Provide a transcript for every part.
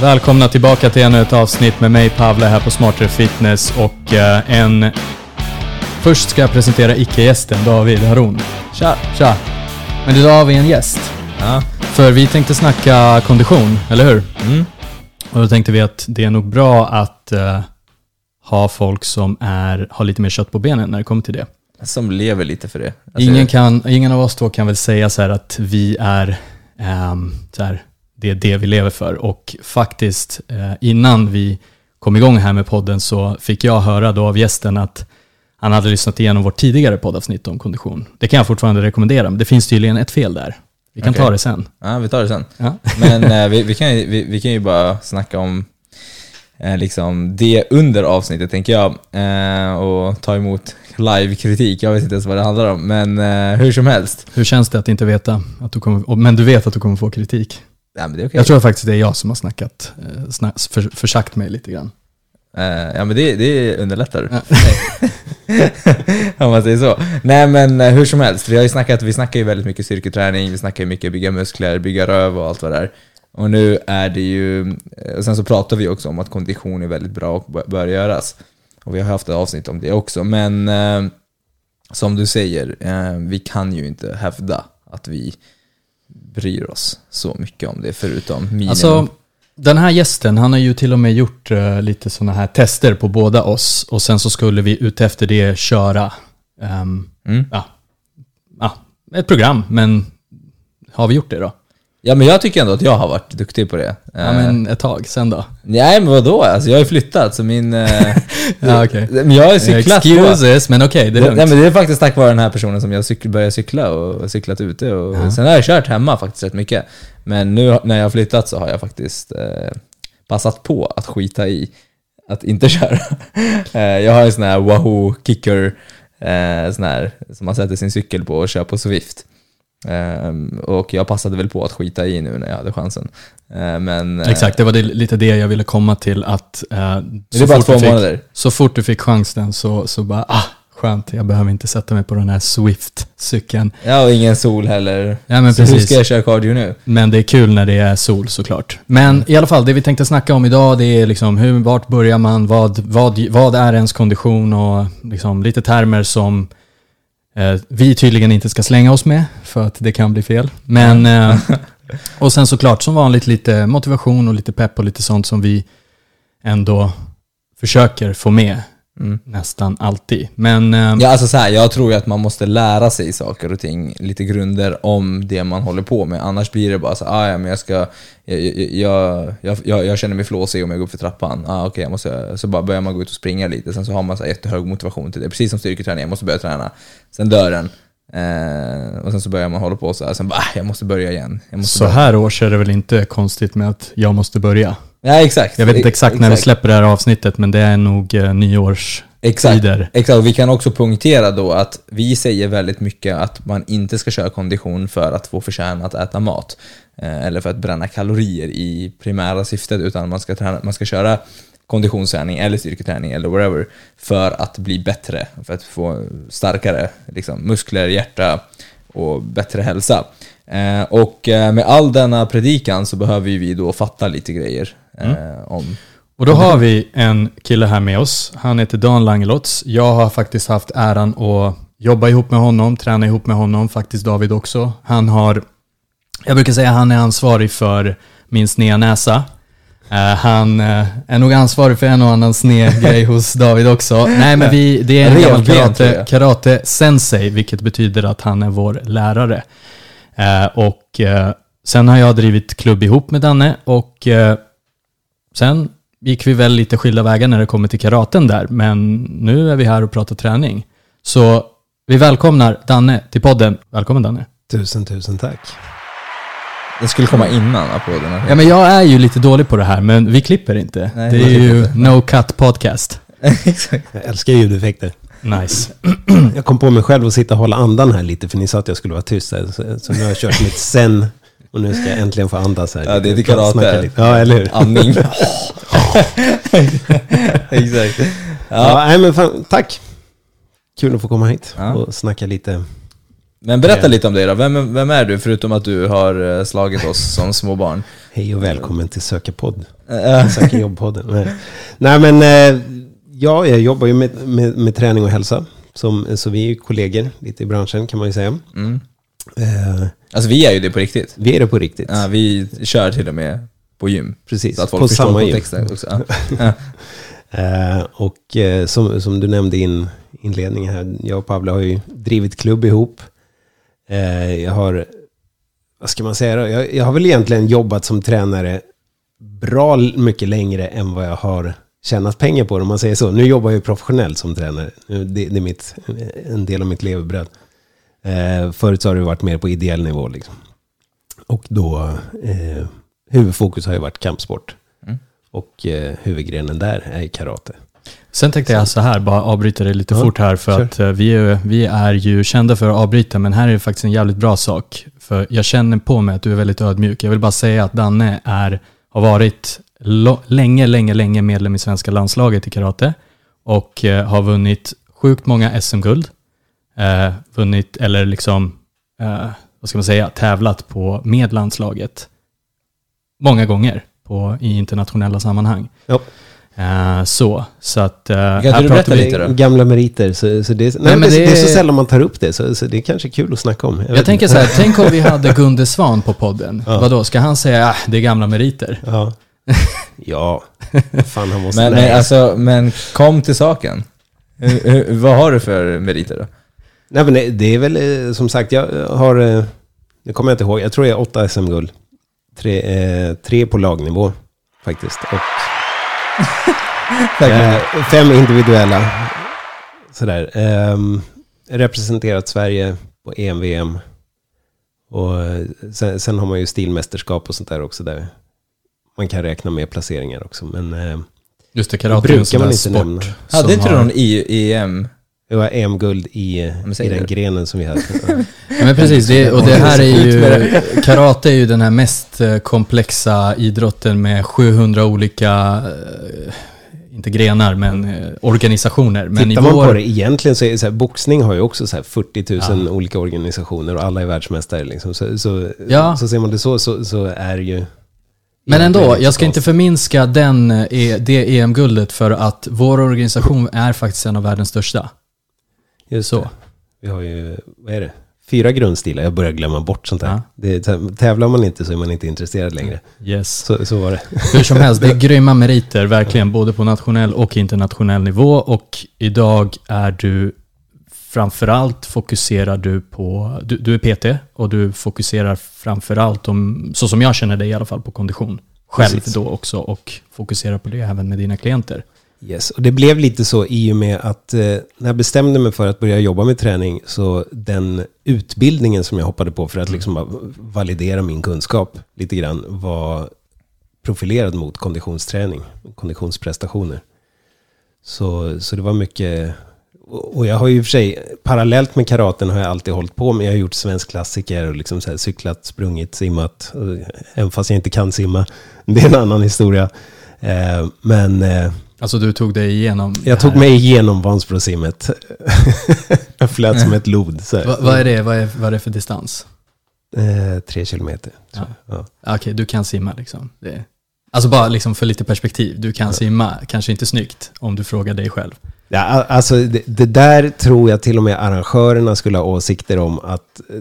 Välkomna tillbaka till ännu ett avsnitt med mig Pavle här på Smartare Fitness och eh, en... Först ska jag presentera icke-gästen David Haron. Tja! Tja! Men idag har vi en gäst. Ja. För vi tänkte snacka kondition, eller hur? Mm. Och då tänkte vi att det är nog bra att eh, ha folk som är, har lite mer kött på benen när det kommer till det. Som lever lite för det. Alltså, Ingen, kan, ingen av oss två kan väl säga så här att vi är, ehm, så här, det är det vi lever för. Och faktiskt, eh, innan vi kom igång här med podden så fick jag höra då av gästen att han hade lyssnat igenom vårt tidigare poddavsnitt om kondition. Det kan jag fortfarande rekommendera, men det finns tydligen ett fel där. Vi kan Okej. ta det sen. Ja, vi tar det sen. Ja. Men eh, vi, vi, kan vi, vi kan ju bara snacka om eh, liksom det under avsnittet, tänker jag. Eh, och ta emot live-kritik. Jag vet inte ens vad det handlar om. Men eh, hur som helst. Hur känns det att inte veta, att du kommer, men du vet att du kommer få kritik? Ja, men det är okej. Jag tror faktiskt det är jag som har snackat, eh, snack, för, försagt mig lite grann. Eh, ja, men det, det underlättar. Ja. Om man säger så. Nej, men eh, hur som helst. Vi har ju snackat, vi snackar ju väldigt mycket styrketräning, vi snackar ju mycket bygga muskler, bygga röv och allt vad det är. Och nu är det ju, och sen så pratar vi också om att kondition är väldigt bra och bör- bör göras. Och vi har haft ett avsnitt om det också, men eh, som du säger, eh, vi kan ju inte hävda att vi bryr oss så mycket om det, förutom minimum. Alltså, den här gästen, han har ju till och med gjort eh, lite sådana här tester på båda oss och sen så skulle vi utefter det köra ehm, mm. ja, ja, ett program, men har vi gjort det då? Ja, men jag tycker ändå att jag har varit duktig på det. Ja, Eh, men ett tag sen då? Nej men vadå? Alltså jag har ju flyttat så min... eh, Ja. Men jag har ju cyklat på. Excuses, men okej, det är lugnt. Nej men det är faktiskt tack vare den här personen som jag cyk- började cykla och cyklat ute och Ja. sen har jag kört hemma faktiskt rätt mycket. Men nu när jag har flyttat så har jag faktiskt eh, passat på att skita i att inte köra. eh, jag har en sån här Wahoo Kicker, eh, sån här som man sätter sin cykel på och kör på Swift. Ehm, och jag passade väl på att skita i nu när jag hade chansen. Eh, men... eh, Exakt, det var det, lite det jag ville komma till att är bara fort fick, så fort du fick chansen så, så bara, ah, skönt, jag behöver inte sätta mig på den här Swift-cykeln. Ja, och ingen sol heller. Ja, men så hur precis. ska jag köra cardio nu? Men det är kul när det är sol såklart. Men i alla fall, det vi tänkte snacka om idag det är liksom hur, vart börjar man, vad, vad, vad är ens kondition och liksom lite termer som vi tydligen inte ska slänga oss med för att det kan bli fel. Men, eh, och sen såklart som vanligt lite motivation och lite pepp och lite sånt som vi ändå försöker få med Mm. nästan alltid. Men eh, Ja, alltså så här, jag tror ju att man måste lära sig saker och ting, lite grunder om det man håller på med. Annars blir det bara så ah, ja men jag ska, jag, jag, jag, jag, jag känner mig flåsig om jag går upp för trappan. Ah, okej, jag måste, så bara börjar man gå ut och springa lite, sen så har man så här jättehög motivation till det. Precis som styrketräning, jag måste börja träna. Sen dör den. Eh, och sen så börjar man hålla på så här, sen bara, ah, jag måste börja igen. Jag måste så börja. här års är det väl inte konstigt med att jag måste börja. Ja, exakt. Jag vet inte E- exakt när vi släpper det här avsnittet, men det är nog eh, nyårstider. Exakt. Exakt, vi kan också punktera då att vi säger väldigt mycket att man inte ska köra kondition för att få förtjäna att äta mat. Eh, eller för att bränna kalorier i primära syftet, utan man ska, träna, man ska köra konditionsträning eller styrketräning eller whatever för att bli bättre, för att få starkare liksom, muskler, hjärta och bättre hälsa. Eh, och eh, med all denna predikan så behöver vi då fatta lite grejer eh, om Och då har vi en kille här med oss. Han heter Dan Langelots. Jag har faktiskt haft äran att jobba ihop med honom, träna ihop med honom, faktiskt David också. Han har, jag brukar säga han är ansvarig för min sneda näsa. Eh, han eh, är nog ansvarig för en och annan sned grej hos David också. Nej men vi, det är en gammal karate, karate sensei, vilket betyder att han är vår lärare. Eh, och sen har jag drivit klubb ihop med Danne och sen gick vi väl lite skilda vägar när det kommer till karaten där, men nu är vi här och pratar träning. Så vi välkomnar Danne till podden. Välkommen Danne. Tusen, tusen tack. Det skulle komma innan applåderna. Ja men jag är ju lite dålig på det här, men vi klipper inte. Nej, det är ju inte. no cut podcast. Exakt. Jag älskar ljudeffekter. Nice. Jag kom på mig själv att sitta och hålla andan här lite, för ni sa att jag skulle vara tyst. Här, så, så nu har jag kört mitt sen och nu ska jag äntligen få andas här. Ja, det är lite. karate. Ja, eller hur? Andning. Exakt. Ja, Ja. nej, men fan, tack. Kul att få komma hit Ja. och snacka lite Men berätta lite om dig då. Vem, vem är du, förutom att du har eh, slagit oss som små barn? Hej och välkommen till Sökarpodd. Eh, Söker jobbpodden. Nej. Nej men, eh, ja, jag jobbar ju med, med, med träning och hälsa. Som, så vi är ju kollegor lite i branschen kan man ju säga. Mm. Eh, Alltså vi är ju det på riktigt. vi är det på riktigt. Ja, vi kör till och med på gym. Precis, Så att folk på förstår samma gym. kontexten också. Ja. Eh, och eh, som, som du nämnde i in, inledningen här, jag och Pavle har ju drivit klubb ihop. Eh, jag har, vad ska man säga då? Jag, jag har väl egentligen jobbat som tränare bra l- mycket längre än vad jag har tjänat pengar på det, om man säger så. Nu jobbar jag ju professionellt som tränare. Nu, Det, det är mitt, en del av mitt levebröd. Eh, förut så har det varit mer på ideell nivå liksom. Och då, eh, huvudfokus har ju varit kampsport. Mm. Och eh, huvudgrenen där är karate. Sen tänkte jag så här, bara avbryta det lite Ja, fort här för kör. att eh, vi är, vi är ju kända för att avbryta men här är det faktiskt en jävligt bra sak. För jag känner på mig att du är väldigt ödmjuk. Jag vill bara säga att Danne är, har varit länge, länge, länge medlem i svenska landslaget i karate och eh, har vunnit sjukt många SM-guld. Eh, vunnit, eller liksom, eh, vad ska man säga, tävlat på med landslaget många gånger på, i internationella sammanhang. Ja. Eh, så, så att... eh, Kan här du pratar berätta lite då? Gamla meriter. Så, så det, nej, men men det, det- det är så sällan man tar upp det, så, så det är kanske kul att snacka om. Jag vet tänker så här, tänk om vi hade Gunde Svan på podden. Ja. Vadå, ska han säga ah, det är gamla meriter? Ja, ja. Fan han måste... Men, nej. alltså, men kom till saken. Vad har du för meriter då? Nej, men det, är väl eh, som sagt, jag har... eh, Det kommer jag inte ihåg. Jag tror jag är åtta SM-guld. Tre, eh, tre på lagnivå faktiskt. Och eh, fem individuella. Sådär. Um, representerat Sverige på EM, VM. Och eh, sen, sen har man ju stilmästerskap och sånt där också där. Man kan räkna med placeringar också. Men eh, Just det, karate är en brukar sån man där sport. Hade inte du någon EM? Det var EM-guld i, i den det. grenen som vi hade. Ja, men precis, det, och det här är ju, karate är ju den här mest eh, komplexa idrotten med 700 olika, eh, inte grenar, men eh, organisationer. Men Tittar i man vår, på det egentligen så är det så här, boxning har ju också så här 40 000 Ja. olika organisationer och alla är världsmästare liksom. Så, så, Ja. så ser man det så, så, så är ju... Men ändå, jag ska inte förminska den, eh, det EM-guldet för att vår organisation är faktiskt en av världens största. Just Så. det. Vi har ju, vad är det? Fyra grundstilar, jag börjar glömma bort sånt där. Ja. Det, här, tävlar man inte så är man inte intresserad längre. Yes. Så, så var det. Hur som helst, det är grymma meriter, verkligen, både på nationell och internationell nivå. Och idag är du framförallt fokuserar du på, du, du är PT och du fokuserar framförallt, om, så som jag känner dig i alla fall, på kondition. Själv Precis. då också och fokuserar på det även med dina klienter. Yes, och det blev lite så i och med att eh, när jag bestämde mig för att börja jobba med träning så den utbildningen som jag hoppade på för att liksom bara validera min kunskap lite grann var profilerad mot konditionsträning, konditionsprestationer. Så, så det var mycket, och jag har ju i och för sig, parallellt med karaten har jag alltid hållit på med, jag har gjort svensk klassiker och liksom här cyklat, sprungit, simmat, och även fast jag inte kan simma, det är en annan historia. Eh, men eh, Alltså du tog dig igenom jag tog mig igenom Vansbrosimmet. jag flöt som ett lod. Här. Va, vad är det? Vad är, vad är det för distans? Eh, tre kilometer. jag. Ja. Ah, Okej, du kan simma liksom. Det, alltså bara liksom för lite perspektiv. Du kan simma, kanske inte snyggt om du frågar dig själv. Ja, alltså det, det där tror jag till och med arrangörerna skulle ha åsikter om att eh,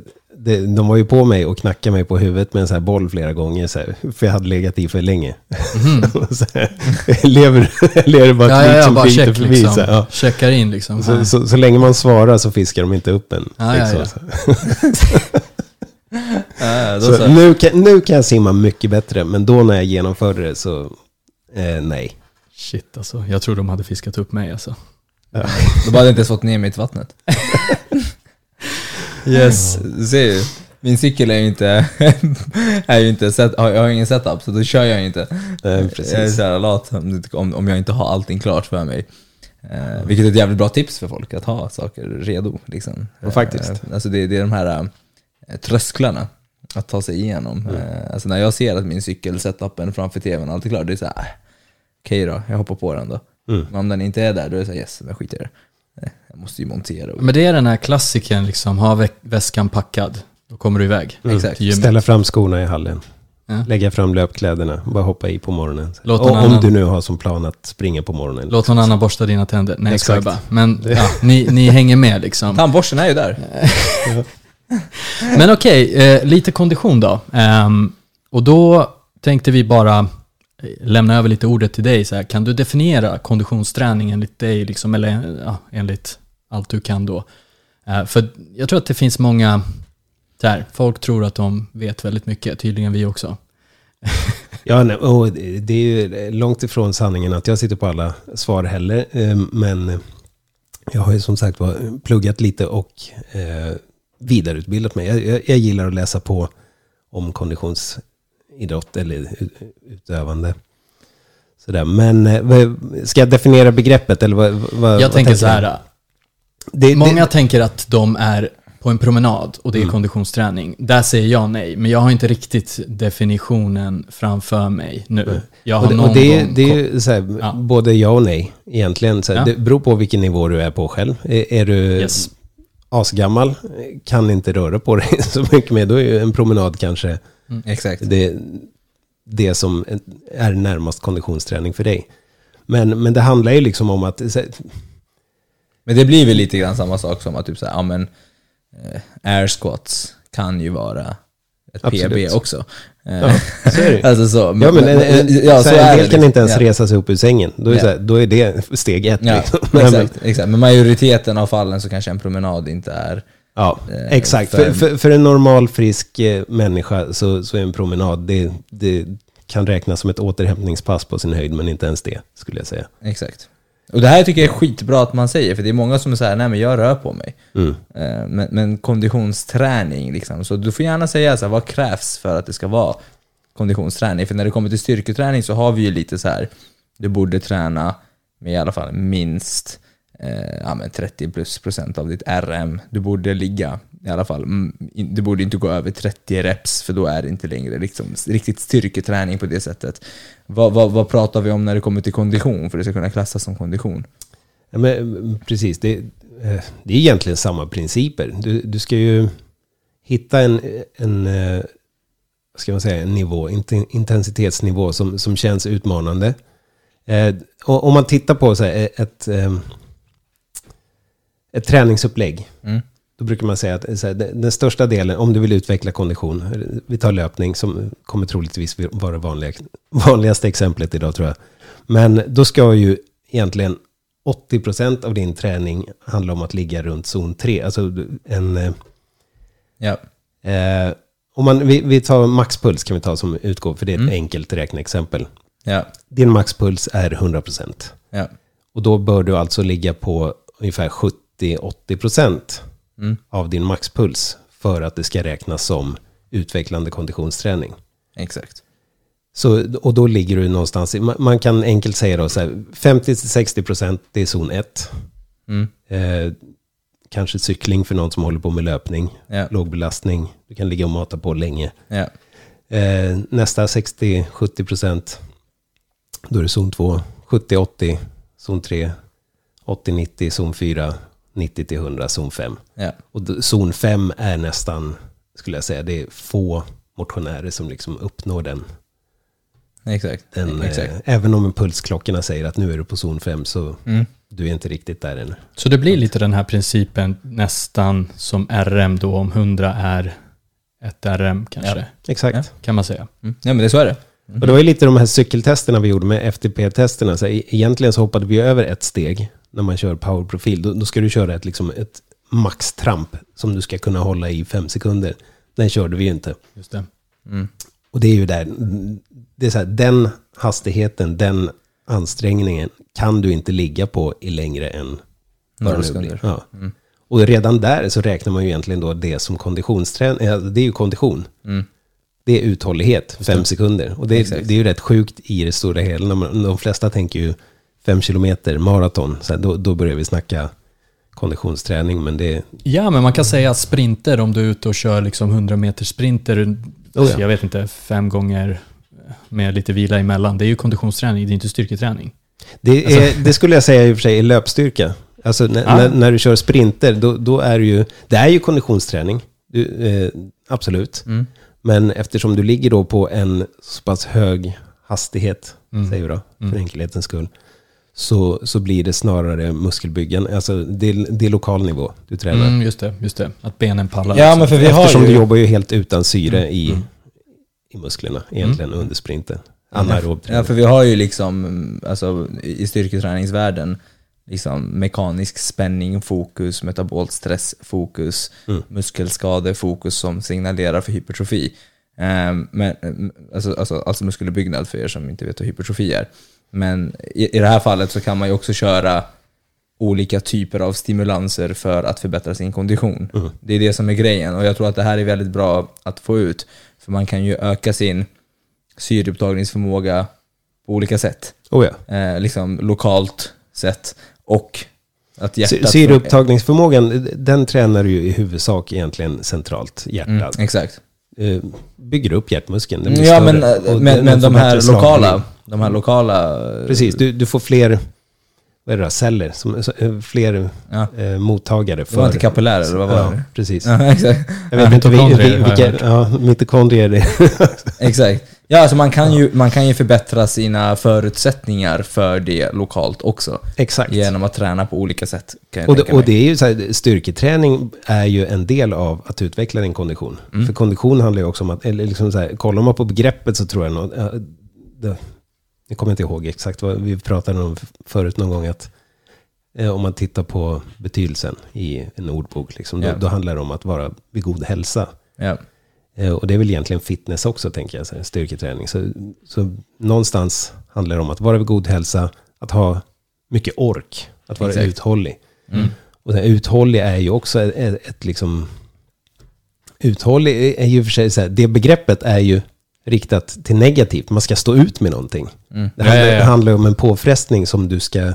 det, de var ju på mig och knackade mig på huvudet med en sån här boll flera gånger, så här, för jag hade legat i för länge. så här, lever, lever bara Ja, ja, ja, som bara check förbi. liksom. Så, här, ja. Checkar in liksom. så, så, så länge man svarar så fiskar de inte upp en. Ja, ja, liksom. ja. Så nu, kan, nu kan jag simma mycket bättre, men då när jag genomförde det så, eh, nej. Shit alltså, jag tror de hade fiskat upp mig alltså. De hade inte ens fått ner mig i vattnet. Yes, du ser ju. Min cykel är ju inte, är ju inte set, har- jag har ingen setup så då kör jag inte. Eh, Jag är precis. så här lat om, om, jag inte har allting klart för mig. Eh, vilket är ett jävligt bra tips för folk, att ha saker redo. Liksom. Ja, faktiskt. Eh, alltså det, det är de här eh, trösklarna att ta sig igenom. Eh, alltså när jag ser att min cykel, setupen framför tvn, allt är klart, det är så här, äh, okej då, jag hoppar på den då. Mm. Men om den inte är där, då är det så här, yes, men skit i det. Jag måste ju montera upp. Men det är den här klassiken, liksom, ha vä- väskan packad. Då kommer du iväg. Exakt. till gymmet. Ställa fram skorna i hallen. Ja. Lägga fram löpkläderna. Bara hoppa i på morgonen. Låt Och, någon om annan- du nu har som plan att springa på morgonen. Låt någon annan borsta dina tänder. Nej, jag skojar bara. Exakt. Men ja, ni, ni hänger med liksom. Tandborsten är ju där. Men okej, eh, lite kondition då. Ehm, och då tänkte vi bara eh, lämna över lite ordet till dig. Så här, kan du definiera konditionsträning enligt dig, liksom, eller ja, enligt allt du kan då? Eh, för jag tror att det finns många, så här, folk tror att de vet väldigt mycket, tydligen vi också. Ja, och det är ju långt ifrån sanningen att jag sitter på alla svar heller. Eh, Men jag har ju som sagt pluggat lite och eh, vidareutbildat mig. Jag, gillar att läsa på om konditionsidrott eller utövande. Sådär. Men ska jag definiera begreppet? Eller vad, vad, Jag vad tänker du? så här, Det, många det, tänker att de är på en promenad och det är konditionsträning. Där säger jag nej, men jag har inte riktigt definitionen framför mig nu. Jag har och det, någon och det, är- gång det är ju så här, Ja. både ja och nej egentligen. Så här, Ja. Det beror på vilken nivå du är på själv. Är, är du Yes. asgammal, kan inte röra på dig så mycket mer, då är ju en promenad kanske Exakt. det, det som är närmast konditionsträning för dig. Men, men det handlar ju liksom om att, så här, Men det blir väl lite grann samma sak som att typ såhär, ja men eh, air squats kan ju vara ett Absolut. PB också. Eh, Ja, så är det alltså så. ja, men en, en, ja, så här, en del det kan inte ens ja. resa sig upp ur sängen. Då är, Ja. så här, då är det steg ett. Ja, liksom. Men- exakt, exakt. Men majoriteten av fallen så kanske en promenad inte är... Ja, Eh, exakt. för- För, för, en normal frisk eh, människa så, så är en promenad, det, det kan räknas som ett återhämtningspass på sin höjd, men inte ens det, skulle jag säga. Exakt. Och det här tycker jag är skitbra att man säger, för det är många som är såhär, nej men jag rör på mig. Mm. Eh, Men, men konditionsträning liksom, så du får gärna säga så här, vad krävs för att det ska vara konditionsträning? För när det kommer till styrketräning så har vi ju lite så här, du borde träna med i alla fall minst eh, ja, men 30 plus procent av ditt RM. Du borde ligga i alla fall, mm, du borde inte gå över 30 reps för då är det inte längre liksom, riktigt styrketräning på det sättet. Vad, vad, vad pratar vi om när det kommer till kondition för det ska kunna klassas som kondition? Ja, men, mm, precis, det, eh, det är egentligen samma principer. Du, du ska ju hitta en, en eh, ska man säga, en nivå, inte- intensitetsnivå som, som känns utmanande. Eh, och om man tittar på så här, ett, ett träningsupplägg, Mm. Då brukar man säga att här, den största delen, om du vill utveckla kondition, vi tar löpning som kommer troligtvis vara det vanliga, vanligaste exemplet idag tror jag. Men då ska ju egentligen 80% av din träning handla om att ligga runt zon 3. Alltså en... eh, Ja. Eh, om man, vi, vi tar maxpuls kan vi ta som utgå, för det är ett Mm. enkelt räkneexempel. Ja. Din maxpuls är 100%. Ja. Och då bör du alltså ligga på ungefär 70-80% Mm. av din maxpuls för att det ska räknas som utvecklande konditionsträning. Exakt. Så, och då ligger du någonstans, i, man, kan enkelt säga då så här, 50-60% det är zon 1. Mm. Eh, kanske cykling för någon som håller på med löpning. Ja. Låg belastning, du kan ligga och mata på länge. Ja. Eh, nästa 60-70% då är det zon 2. 70-80, zon 3. 80-90, zon 4. 90-100, zon 5. Ja. Och zon 5 är nästan, skulle jag säga, det är få motionärer som liksom uppnår den. Exakt. den Exakt. eh, även om pulsklockorna säger att nu är du på zon 5 så Mm. du är inte riktigt där än. Så det blir lite den här principen nästan som RM då, om 100 är ett RM kanske, Ja. Exakt. Ja. kan man säga. Mm. Ja men det är så är det. Och det var ju lite de här cykeltesterna vi gjorde med FTP-testerna. Så egentligen så hoppade vi över ett steg när man kör powerprofil. Då, då ska du köra ett, liksom ett maxtramp som du ska kunna hålla i fem sekunder. Den körde vi ju inte. Just det. Mm. Och det är ju där, det är så här, den hastigheten, den ansträngningen kan du inte ligga på i längre än Några sekunder. Ja. Mm. Och redan där så räknar man ju egentligen då det som konditionsträning, det är ju kondition. Mm. Det är uthållighet, fem sekunder. Och det, Exakt. det är ju rätt sjukt i det stora hela. De flesta tänker ju fem kilometer, maraton. Så här, då, då börjar vi snacka konditionsträning. Men det, Ja, men man kan säga att sprinter, om du är ute och kör liksom 100 meter sprinter, Oh ja. jag vet inte, fem gånger med lite vila emellan, det är ju konditionsträning, det är inte styrketräning. det, är, det skulle jag säga i och för sig är löpstyrka. Alltså när, Ja. när, när du kör sprinter, då, då är det ju, det är ju konditionsträning. Du, eh, absolut. Mm. Men eftersom du ligger då på en så pass hög hastighet, Mm. säger vi då, för enkelhetens skull, så, så blir det snarare muskelbyggen. Alltså det, är- det är lokal nivå du tränar. Mm, just det, just det. Att benen pallar. Ja, liksom. men för vi har Eftersom ju... du jobbar ju helt utan syre i, i musklerna egentligen under sprinten. Anaerob Ja, för vi har ju liksom, mm, alltså i styrketräningsvärlden, liksom mekanisk spänning, fokus, metabolt stress, fokus, Mm. muskelskade, fokus som signalerar för hypertrofi. Ehm, men, mm, alltså, alltså, alltså muskelbyggnad för er som inte vet vad hypertrofi är. Men i, i det här fallet så kan man ju också köra olika typer av stimulanser för att förbättra sin kondition. Mm. Det är det som är grejen och jag tror att det här är väldigt bra att få ut. För man kan ju öka sin syreupptagningsförmåga på olika sätt. Oh ja. Eh, liksom lokalt sett och att hjärtat... Sy- Syreupptagningsförmågan, den tränar du ju i huvudsak egentligen centralt, hjärtat. Mm, exakt. Eh, Bygger upp hjärtmuskeln. den blir Ja större. men, eh, men, men de här lokala, slagning. de här lokala... Precis, du, du får fler vad är det, då? celler, som, eh, fler Ja. eh, mottagare Det var inte kapillärer, eller vad var ja, det? precis. Ja, exakt. Jag vet inte vilka, ja, mitokondrier. det- Exakt. Ja, alltså man kan, ju, man kan ju förbättra sina förutsättningar för det lokalt också. Exakt. Genom att träna på olika sätt. Och det, och det är ju så här, styrketräning är ju en del av att utveckla din kondition. Mm. För kondition handlar ju också om att, eller liksom så här, kollar man på begreppet så tror jag nog, det, jag kommer inte ihåg exakt vad vi pratade om förut någon gång, att eh, om man tittar på betydelsen i en ordbok, liksom, då, Ja. då handlar det om att vara vid god hälsa. Ja. Eh, Och det är väl egentligen fitness också, tänker jag, så här, styrketräning. Så, så någonstans handlar det om att vara vid god hälsa, att ha mycket ork, att vara Exakt. uthållig. Mm. Och den uthållig är ju också ett, ett, ett liksom... Uthållig är ju för sig så här, det begreppet är ju riktat till negativt. Man ska stå ut med någonting. Mm. Det Ja, handlar, ja, ja. det handlar om en påfrestning som du ska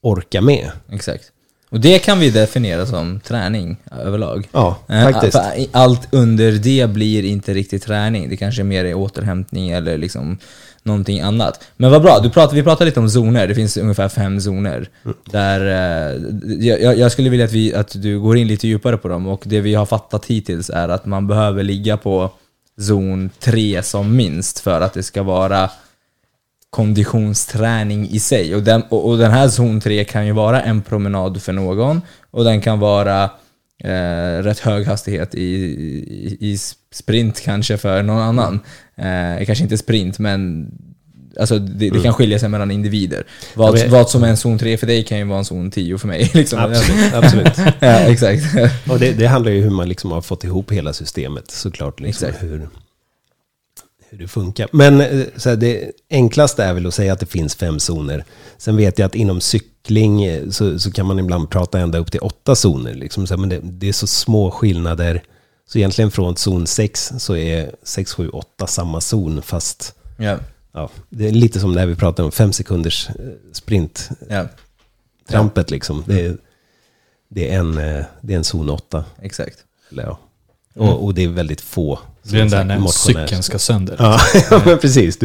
orka med. Exakt. Och det kan vi definiera som träning överlag. Ja, Eh, faktiskt. för Allt under det blir inte riktigt träning. Det kanske mer är återhämtning eller liksom någonting annat. Men vad bra, du pratar, vi pratade lite om zoner. Det finns ungefär fem zoner. Mm. Där, eh, jag, jag skulle vilja att, vi, att du går in lite djupare på dem. Och det vi har fattat hittills är att man behöver ligga på zon 3 som minst för att det ska vara konditionsträning i sig. Och den, och, och den här zon 3 kan ju vara en promenad för någon och den kan vara eh, rätt hög hastighet i, i, i sprint kanske för någon annan. Eh, kanske inte sprint, men alltså, det, det kan skilja sig mellan individer. Vad, Ja, vad som är en zon 3 för dig kan ju vara en zon 10 för mig. Liksom. Absolut. absolut. ja, exakt. Och det, det handlar ju om hur man liksom har fått ihop hela systemet såklart. Liksom, Exakt. hur, hur det funkar. Men eh, så här, det enklaste är väl att säga att det finns fem zoner. Sen vet jag att inom cykling eh, så, så kan man ibland prata ända upp till åtta zoner. Liksom, så här, men det, det är så små skillnader. Så egentligen från zon 6 så är 6, 7, 8 samma zon. Fast ja, ja, det är lite som när vi pratar om fem sekunders eh, sprint. ja, Trampet liksom. Det är, det är, en, det är en zon 8. exakt. Eller, ja. Och, och det är väldigt få. Det är den där när cykeln ska sönder. Ja, ja men precis.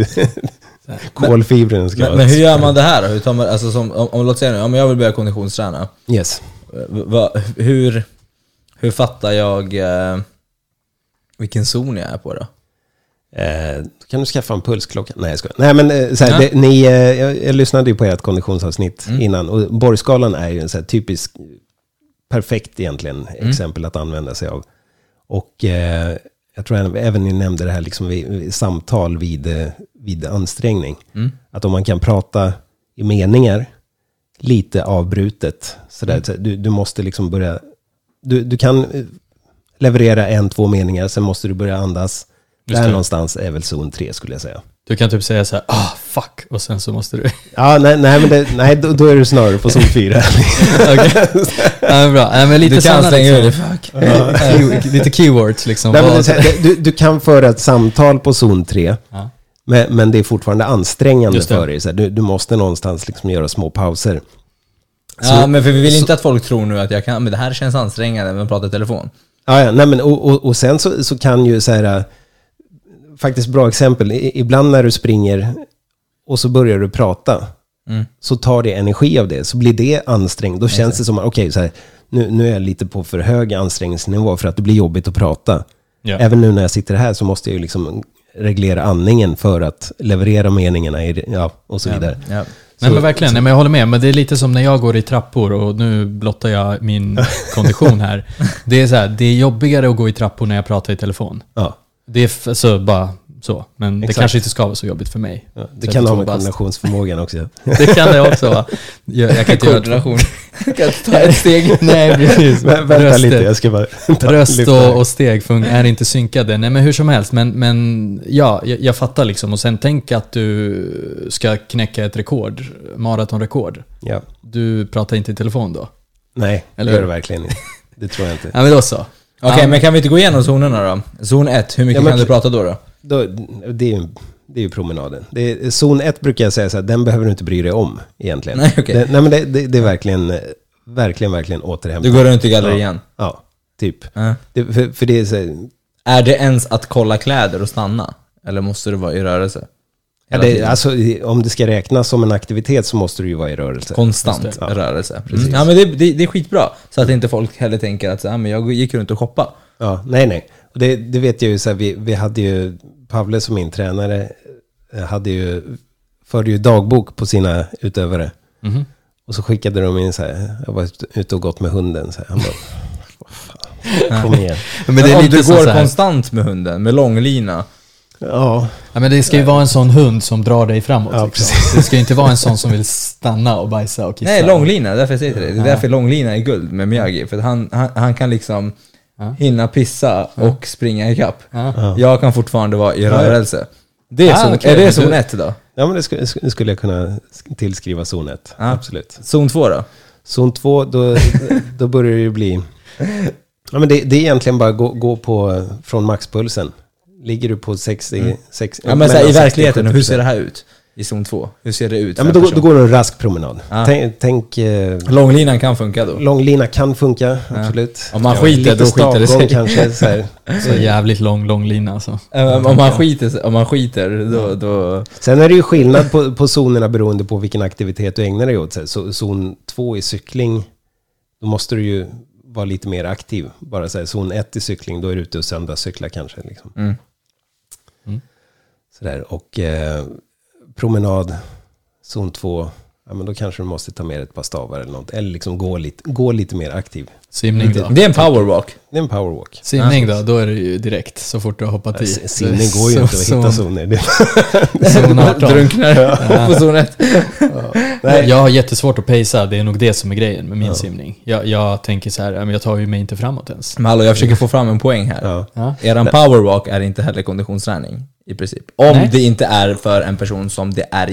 Kolfibren ska Men, men hur gör man det här då? Hur tar man, alltså som, om, om, låt säga nu, men jag vill börja konditionsträna. Yes. Va, hur, hur fattar jag eh, vilken zon jag är på då? Eh, kan du skaffa en pulsklocka. Nej, jag skojar. Nej, men eh, så här, Ja. det, ni, eh, jag, jag lyssnade ju på ert konditionsavsnitt Mm. innan. Och Borgskalan är ju en så typisk, perfekt egentligen, Mm. exempel att använda sig av. Och eh, jag tror även- även ni nämnde det här liksom vid, samtal vid, eh, vid ansträngning. Mm. Att om man kan prata i meningar, lite avbrutet. Så Mm. så du, du måste liksom börja... Du, du kan eh, leverera en, två meningar, sen måste du börja andas. Just Där det. någonstans är väl zon 3 skulle jag säga. Du kan typ säga så här, ah fuck, och sen så måste du... Ja, nej, nej, men det, nej då, då är du snarare på zon 4. Okej. ja, bra. Ja, men lite Du kan sådana slänga ur liksom, fuck. Key- lite keywords liksom. nej, men det, så du, du kan föra ett samtal på zon 3, ja. men, men det är fortfarande ansträngande för dig. Så här, du, du måste någonstans liksom göra små pauser. Ja, men för vi vill inte att folk tror nu att jag kan, men det här känns ansträngande, men prata i telefon. Ja, ja, nej, men, och, och, och sen så, så kan ju så här, äh, faktiskt bra exempel, ibland när du springer och så börjar du prata, så tar det energi av det. Så blir det ansträngt. Då känns det som att, okej, så här, nu, nu är jag lite på för hög ansträngningsnivå för att det blir jobbigt att prata. Ja. Även nu när jag sitter här så måste jag ju liksom reglera andningen för att leverera meningarna i, ja, och så vidare. Ja. Nej men verkligen, nej, men jag håller med. Men det är lite som när jag går i trappor och nu blottar jag min kondition här. Det är så här, det är jobbigare att gå i trappor när jag pratar i telefon. Ja, Det är f- alltså bara så. Men det Exakt. kanske inte ska vara så jobbigt för mig. ja, det kan ha 32 med bast. koordinationsförmågan också. Det kan det också vara. Jag, jag kan inte göra Koordination. kan jag ta ett steg? Nej, precis. Vä- Vänta Röster- lite, jag ska bara... Röst och, och steg fun- är inte synkade. Nej men hur som helst, men, men ja, jag, jag fattar liksom. Och sen tänk att du ska knäcka ett rekord, maratonrekord. Ja. Du pratar inte i telefon då? Nej, det Eller gör hur? det verkligen inte. Det tror jag inte. Ja men då så. Okej, Ja. men kan vi inte gå igenom zonerna då? Zon 1, hur mycket Ja, men- kan du prata då? då? Då, det, är ju, det är ju promenaden. Är, zon 1 brukar jag säga så här, den behöver du inte bry dig om egentligen. Nej, okej. det, nej men det, det, det är verkligen, verkligen, verkligen Du återhämtning. går runt i gallerian? Ja, typ. Ja. Det, för, för det är så här, Är det ens att kolla kläder och stanna? Eller måste du vara i rörelse? ja, det, alltså, om det ska räknas som en aktivitet så måste du ju vara i rörelse. Konstant. Ja. rörelse. Precis. Mm. Ja men det, det, det är skitbra. Så att inte folk heller tänker att så, ah, men jag gick runt och shoppade. Ja, nej, nej. Och det, det vet jag ju så här, vi, vi hade ju, Pavle som min tränare, eh, hade ju, förde ju dagbok på sina utövare. Mhm. Och så skickade de in så här, jag var ute och gått med hunden. Så här, han bara, vad fan, kom igen. Men Men det är om lite du går så här, konstant med hunden, med långlina. Ja, ja, men det ska ju vara en sån hund som drar dig framåt. Ja, liksom. precis. Det ska ju inte vara en sån som vill stanna och bajsa och kissa. Nej, långlina, därför jag säger dig. Det är därför långlina är guld med Miyagi. För att han, han, han kan liksom Ja. hinna pissa och springa ikapp. Ja. Ja. Jag kan fortfarande vara i ja. rörelse. Det är, Ah, zon, okej, är det zon du- 1 då? ja men det skulle, det skulle jag kunna tillskriva zon 1. Ja. Absolut. Zon 2 då? Zon 2, då, då börjar det ju bli... Ja, men det, det är egentligen bara att gå, gå på eh, från maxpulsen. Ligger du på 60... 60 Ja, men så här, i mellan 60 och verkligheten, hur 70%. ser det här ut? I zon 2? Hur ser det ut Ja, men en då, då går det en rask promenad. Ja. Tänk, tänk eh, Långlinan kan funka då? långlina kan funka, absolut. Om man skiter, då skiter det sig. kanske. Så här. Så jävligt lång, lång lina alltså. Eh, Om man skiter, om man skiter då, då... Sen är det ju skillnad på, på zonerna beroende på vilken aktivitet du ägnar dig åt. Så, så, zon 2 i cykling, då måste du ju vara lite mer aktiv. Bara så här, zon 1 i cykling, då är du ute och söndagscyklar kanske. Liksom. Mm. Sådär. Och eh, promenad, zon 2, ja, men då kanske du måste ta med ett par stavar eller något. Eller liksom gå lite, gå lite mer aktiv. Simning då? Det är en powerwalk. Det är en powerwalk. Simning då, då är det ju direkt så fort du har hoppat i. Simning går ju inte att hitta zoner. Det- Zon 18. Drunknar på zon 1. Nej. Jag har jättesvårt att pacea, det är nog det som är grejen med min simning. Jag, jag tänker så här, ja, men jag tar ju mig inte framåt ens. Men hallå, jag försöker få fram en poäng här. Ja. Ja. Eran powerwalk är inte heller konditionsträning i princip. Om Nej. det inte är för en person som det är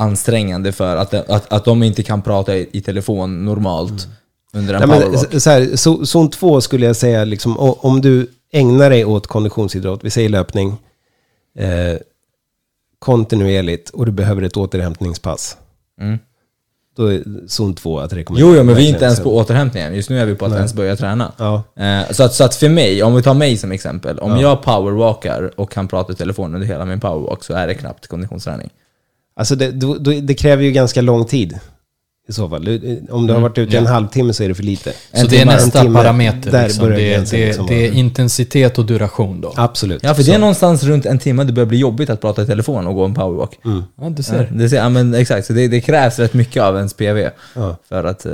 jätteansträngande för att, att, att de inte kan prata i, i telefon normalt under en Nej, powerwalk. så här, zon 2 skulle jag säga, liksom, om du ägnar dig åt konditionsidrott, vi säger löpning, eh, kontinuerligt och du behöver ett återhämtningspass. Mm. Då är zon 2 att rekommendera. Jo, jo, men vi är inte ens på återhämtningen. Just nu är vi på att Nej. ens börja träna. Ja, Eh, så, att, så att för mig, om vi tar mig som exempel, om Ja. jag powerwalkar och kan prata i telefon under hela min powerwalk så är det knappt konditionsträning. Alltså det, då, det kräver ju ganska lång tid. I så fall. Om du har varit ute i en ja. halvtimme så är det för lite. Så En det är timme- nästa en parameter. där Liksom. börjar Det, gränsen det, liksom det är intensitet och duration då. Absolut. Ja, för det Så- är någonstans runt en timme det börjar bli jobbigt att prata i telefon och gå en powerwalk. Mm. Ja, du Ja, ser. det, ser, ja, men exakt, så det, det krävs rätt mycket av ens PV Ja. för, att, eh,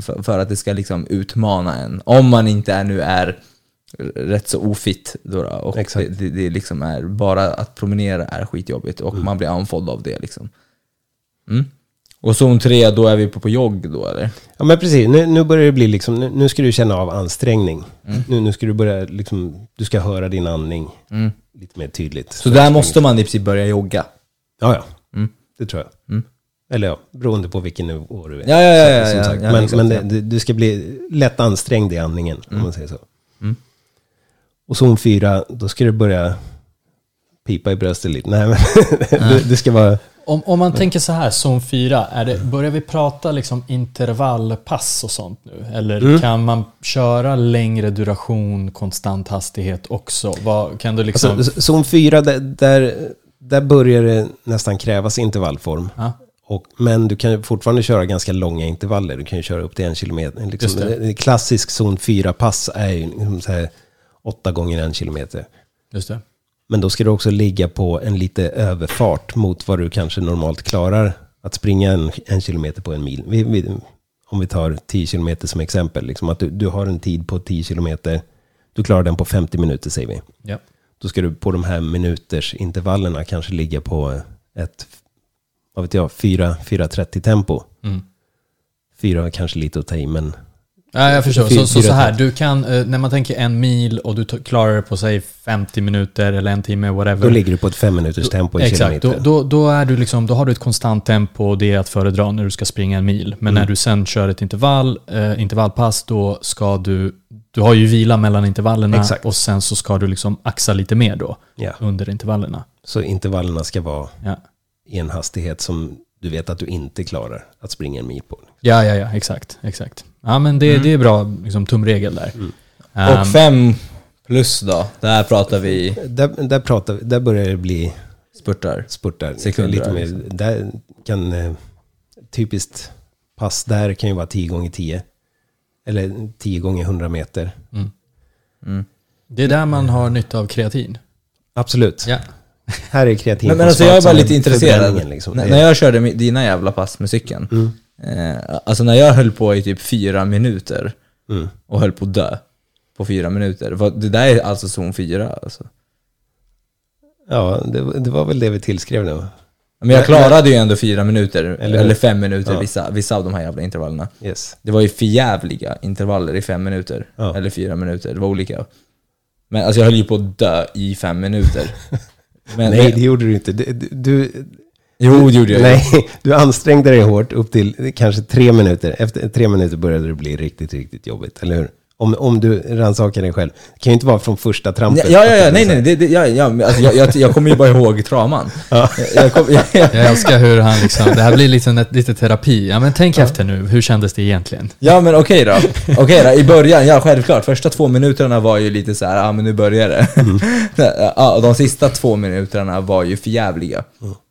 för, för att det ska liksom utmana en. Om man inte är, nu är rätt så ofitt då, och det, det, det liksom är bara att promenera är skitjobbigt och man blir andfådd av det liksom. Mm. Och zon 3, då är vi på, på jogg då eller? Ja men precis, nu, nu börjar det bli liksom, nu, nu ska du känna av ansträngning. Nu, nu ska du börja liksom, du ska höra din andning Mm. lite mer tydligt. Så där måste man i princip börja jogga? Ja, ja. Mm. Det tror jag. Mm. Eller ja, beroende på vilken nivå du är. Ja, ja, ja, ja, ja, ja, men men det, det, du ska bli lätt ansträngd i andningen, om man säger så. Och zon fyra, då ska du börja pipa i bröstet lite. Nej, men det, det ska vara... Om, om man tänker så här, zon 4, är det, börjar vi prata liksom intervallpass och sånt nu? Eller Mm. kan man köra längre duration, konstant hastighet också? Vad, kan du liksom... Alltså, zon fyra, där, där, där börjar det nästan krävas intervallform. ja. och, men du kan fortfarande köra ganska långa intervaller. Du kan ju köra upp till en kilometer. Liksom, det. en klassisk zon 4-pass är ju liksom så här, åtta gånger en kilometer. Just det. Men då ska du också ligga på en lite överfart mot vad du kanske normalt klarar att springa en, en kilometer på en mil. Vi, vi, om vi tar 10 kilometer som exempel. Liksom att du, du har en tid på 10 kilometer. Du klarar den på 50 minuter säger vi. Ja. Då ska du på de här minuters intervallerna kanske ligga på ett, vad vet jag, 4.30 tempo. Mm. Fyra kanske lite att ta i, men Ja, jag förstår. Så, så, så här, du kan, eh, när man tänker en mil och du klarar det på sig 50 minuter eller en timme, whatever. då ligger du på ett fem minuters tempo i Exakt, då, då, då, är du liksom, då har du ett konstant tempo och det är att föredra när du ska springa en mil. Men Mm. när du sen kör ett intervall, eh, intervallpass, då ska du, du har ju vila mellan intervallerna Exakt. och sen så ska du liksom axa lite mer då Ja. under intervallerna. Så intervallerna ska vara Ja, i en hastighet som du vet att du inte klarar att springa en mil på. ja, ja, ja exakt. exakt. Ja, men det, det är bra liksom, tumregel där. Mm. Ehm, Och fem plus då? Där pratar vi Där, där, pratar, vi- där börjar det bli spurtar. spurtar. Sekunder, Lite mer, liksom. där kan, eh, typiskt pass där kan ju vara 10 gånger 10 Eller 10 gånger 100 meter. Mm. det är där man har nytta av kreatin. Absolut. Ja. Här är kreatin. Men, men alltså jag är bara lite intresserad. Liksom. N- när jag körde mi- dina jävla pass med cykeln. Eh, alltså när jag höll på i typ fyra minuter Mm. och höll på att dö på fyra minuter. Det där är alltså zon fyra alltså. Ja, det, det var väl det vi tillskrev nu. Men jag klarade ju ändå fyra minuter, Eller eller, fem minuter, Ja. vissa, vissa av de här jävla intervallerna. Yes. Det var ju förjävliga intervaller i fem minuter, Ja. eller fyra minuter, det var olika. Men alltså jag höll ju på att dö i fem minuter. Men, Nej, det gjorde du inte. Du, du, jo, det gjorde jag nej, du ansträngde dig hårt upp till kanske tre minuter. Efter tre minuter började det bli riktigt, riktigt jobbigt, eller hur? Om, om du rannsakar dig själv. Det kan ju inte vara från första trampet. Ja, ja, ja, nej, nej, det, det, ja, ja, alltså, jag, jag, jag kommer ju bara ihåg traman. Ja. Jag, jag kom, jag, Jag älskar hur han liksom, det här blir liksom ett, lite terapi. Ja men tänk efter nu, hur kändes det egentligen? Ja men okej då. Okej då, i början, ja självklart. Första två minuterna var ju lite så här, ja men nu börjar det. ja, och de sista två minuterna var ju förjävliga.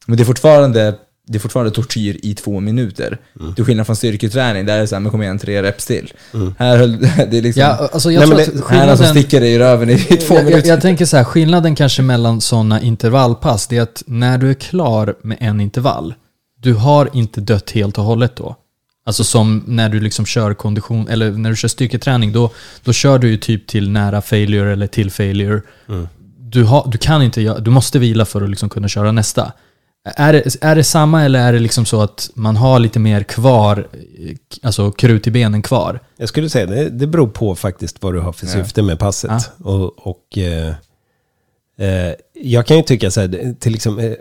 Men det är fortfarande, det är fortfarande tortyr i två minuter. Till skillnad från styrketräning, där är det så här, men kom igen, tre reps till. Här höll, det är liksom, Ja, alltså jag Nej, tror men att det- här är någon som skillnaden... sticker dig i röven i två Jag, jag, minuter. jag tänker så här, skillnaden kanske mellan sådana intervallpass, det är att när du är klar med en intervall, du har inte dött helt och hållet då. Alltså som när du liksom kör kondition, eller när du kör styrketräning, då, då kör du ju typ till nära failure eller till failure. Du, har, du kan inte, du måste vila för att liksom kunna köra nästa. Är det, är det samma eller är det liksom så att man har lite mer kvar, alltså krut i benen kvar? Jag skulle säga det, det beror på faktiskt vad du har för Ja. syfte med passet. Och, och eh, eh, jag kan ju tycka så här, till exempel, eh,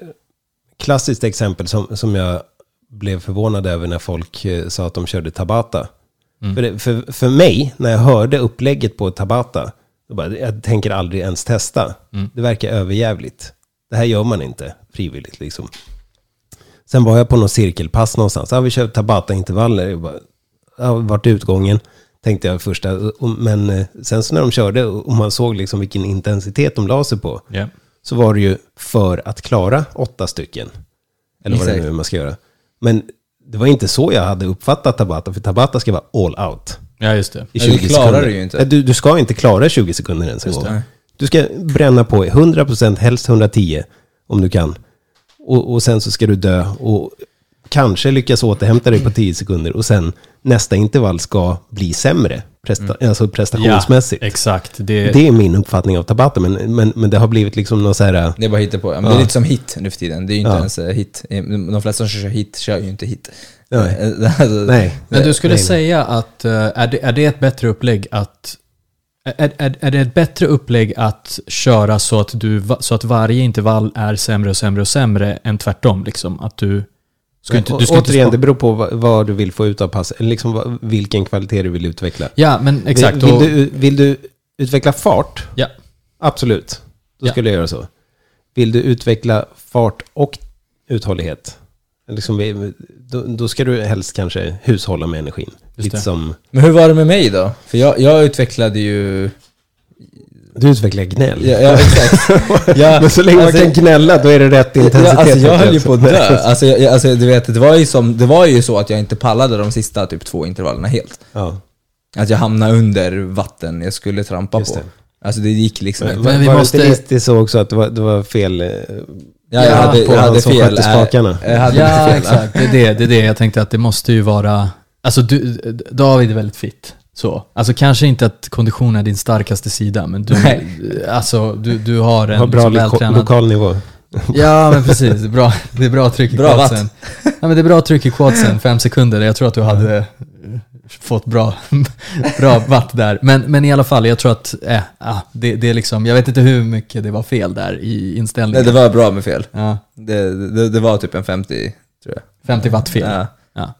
klassiskt exempel som, som jag blev förvånad över när folk eh, sa att de körde Tabata. Mm. För, det, för, för mig, när jag hörde upplägget på Tabata, då bara, jag tänker aldrig ens testa. Mm. Det verkar överjävligt. Det här gör man inte frivilligt liksom. Sen var jag på någon cirkelpass någonstans. Ja, vi kör Tabata-intervaller. Jag bara, ja, vart utgången? Tänkte jag första. Men eh, sen så när de körde och man såg liksom vilken intensitet de la sig på. Ja. Så var det ju för att klara åtta stycken. Eller vad det Exakt. nu är man ska göra. Men det var inte så jag hade uppfattat Tabata. För Tabata ska vara all out. Ja, just det. I Ja, 20 du klarar sekunder. det ju inte. Du, du ska inte klara 20 sekunder ens en gång. Du ska bränna på 100%, helst 110 om du kan. Och, och sen så ska du dö och kanske lyckas återhämta dig på 10 sekunder. Och sen nästa intervall ska bli sämre, presta, alltså prestationsmässigt. exakt. Det, Det är min uppfattning av Tabata, men, men, men det har blivit liksom någon så här... Det är bara hitta på. Ja, men Det Ja. är lite som hit nu för tiden. Det är ju inte Ja. ens eh, hit. De flesta som kör hit kör ju inte hit. Nej. Alltså, Nej. Men du skulle nej, nej. säga att, eh, är det, är det ett bättre upplägg att är, är, är det ett bättre upplägg att köra så att, du, så att varje intervall är sämre och sämre och sämre än tvärtom? Liksom? Att du ska inte, du ska inte Återigen, spara- det beror på vad, vad du vill få ut av passet. Eller liksom vilken kvalitet du vill utveckla. Ja, men exakt. Vill, vill, du, vill du utveckla fart? ja, Absolut. Då Ja. skulle jag göra så. Vill du utveckla fart och uthållighet? Liksom, då, då ska du helst kanske hushålla med energin. Lite det. som... Men hur var det med mig då? För jag, jag utvecklade ju Du utvecklar gnäll. Ja, ja exakt. Ja, Men så länge alltså- man kan gnälla, då är det rätt intensitet. Ja, alltså jag höll ju på att dö. Alltså, jag, alltså, du vet, det var, ju som, det var ju så att jag inte pallade de sista typ två intervallerna helt. Ja. Att jag hamnade under vatten jag skulle trampa Just på. det. Alltså det gick liksom Men, inte. Men vi var det måste- inte lite så också att det var, det var fel eh, Ja, jag Ja, hade, på jag han hade som fel. skötte spakarna? Jag hade Ja, fel. exakt. Det är det, det är det. Jag tänkte att det måste ju vara... Alltså, du, David är väldigt fit. Så. Alltså kanske inte att kondition är din starkaste sida, men du, Nej. alltså, du, du har en har bra liksom lo lokal nivå. Ja, men precis. Det är bra, det är bra tryck i Bra quadsen. Ja, men det är bra tryck i quadsen, fem sekunder. Jag tror att du hade fått bra, bra watt där. Men, men i alla fall, jag tror att eh, ah, det, det är liksom, jag vet inte hur mycket det var fel där i Nej, inställningen. det var bra med fel. ja, Det, det, det var typ en 50, tror jag. 50 watt fel. Ja.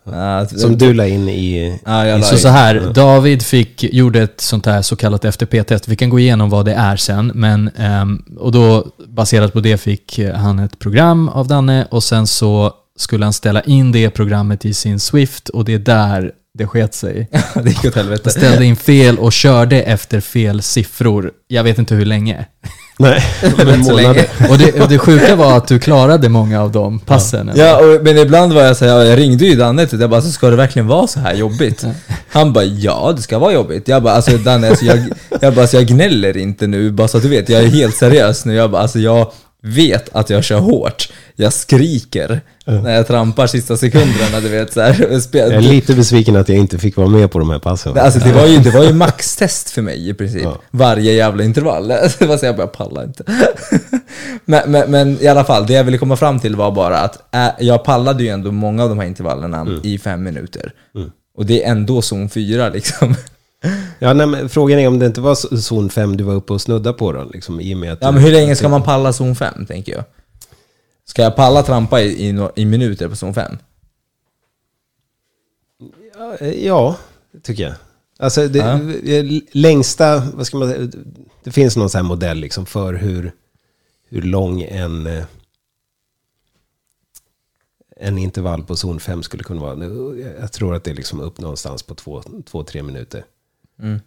Ja. Som du la in i... Ja, jag la Så så här, David fick, gjorde ett sånt här så kallat FTP-test. Vi kan gå igenom vad det är sen. Men, ehm, och då baserat på det fick han ett program av Danne och sen så skulle han ställa in det programmet i sin Swift och det är där det sket sig. det gick åt helvete. ställde in fel och körde efter fel siffror. Jag vet inte hur länge. Nej, men så månader. Och det, och det sjuka var att du klarade många av de passen. eller? Ja, och, men ibland var jag såhär, jag ringde ju Danne till jag bara, så ska det verkligen vara så här jobbigt? Han bara, ja det ska vara jobbigt. Jag bara, alltså Danne, alltså, jag, jag, bara, alltså, jag gnäller inte nu, bara så att du vet, jag är helt seriös nu. Jag bara, alltså jag vet att jag kör hårt. Jag skriker när jag trampar sista sekunderna, du vet så här. Jag är lite besviken att jag inte fick vara med på de här passen. Alltså det var ju, det var ju maxtest för mig i princip. Ja. Varje jävla intervall. Det var så jag bara pallar inte. men, men, men i alla fall, det jag ville komma fram till var bara att äh, jag pallade ju ändå många av de här intervallerna Mm. i fem minuter. Och det är ändå zon 4 liksom. Ja, nej, men frågan är om det inte var zon 5 du var uppe och snudda på då, liksom, i och med att... Ja men hur länge ska man palla zon 5 tänker jag? Ska jag palla trampa i, i, i minuter på zon 5? Ja, det tycker jag. Alltså, det, Ja. längsta, vad ska man säga, det finns någon sån här modell liksom för hur, hur lång en, eh, en intervall på zon 5 skulle kunna vara. Jag tror att det är liksom upp någonstans på 2-3 minuter. Mm,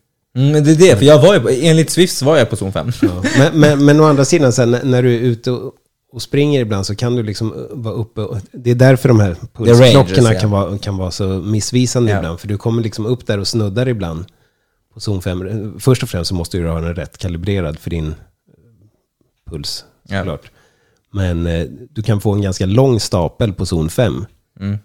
men det är det, för jag var ju, enligt Swift var jag på zon 5. Ja. Men, men, men å andra sidan, sen, när- du är ute och, och springer ibland så kan du liksom vara uppe. Och, det är därför de här pulsklockorna ja. kan, vara, kan vara så missvisande Ja. ibland. För du kommer liksom upp där och snuddar ibland på zon 5. Först och främst så måste du ha den rätt kalibrerad för din eh, puls, såklart. Men eh, du kan få en ganska lång stapel på zon 5. Mm.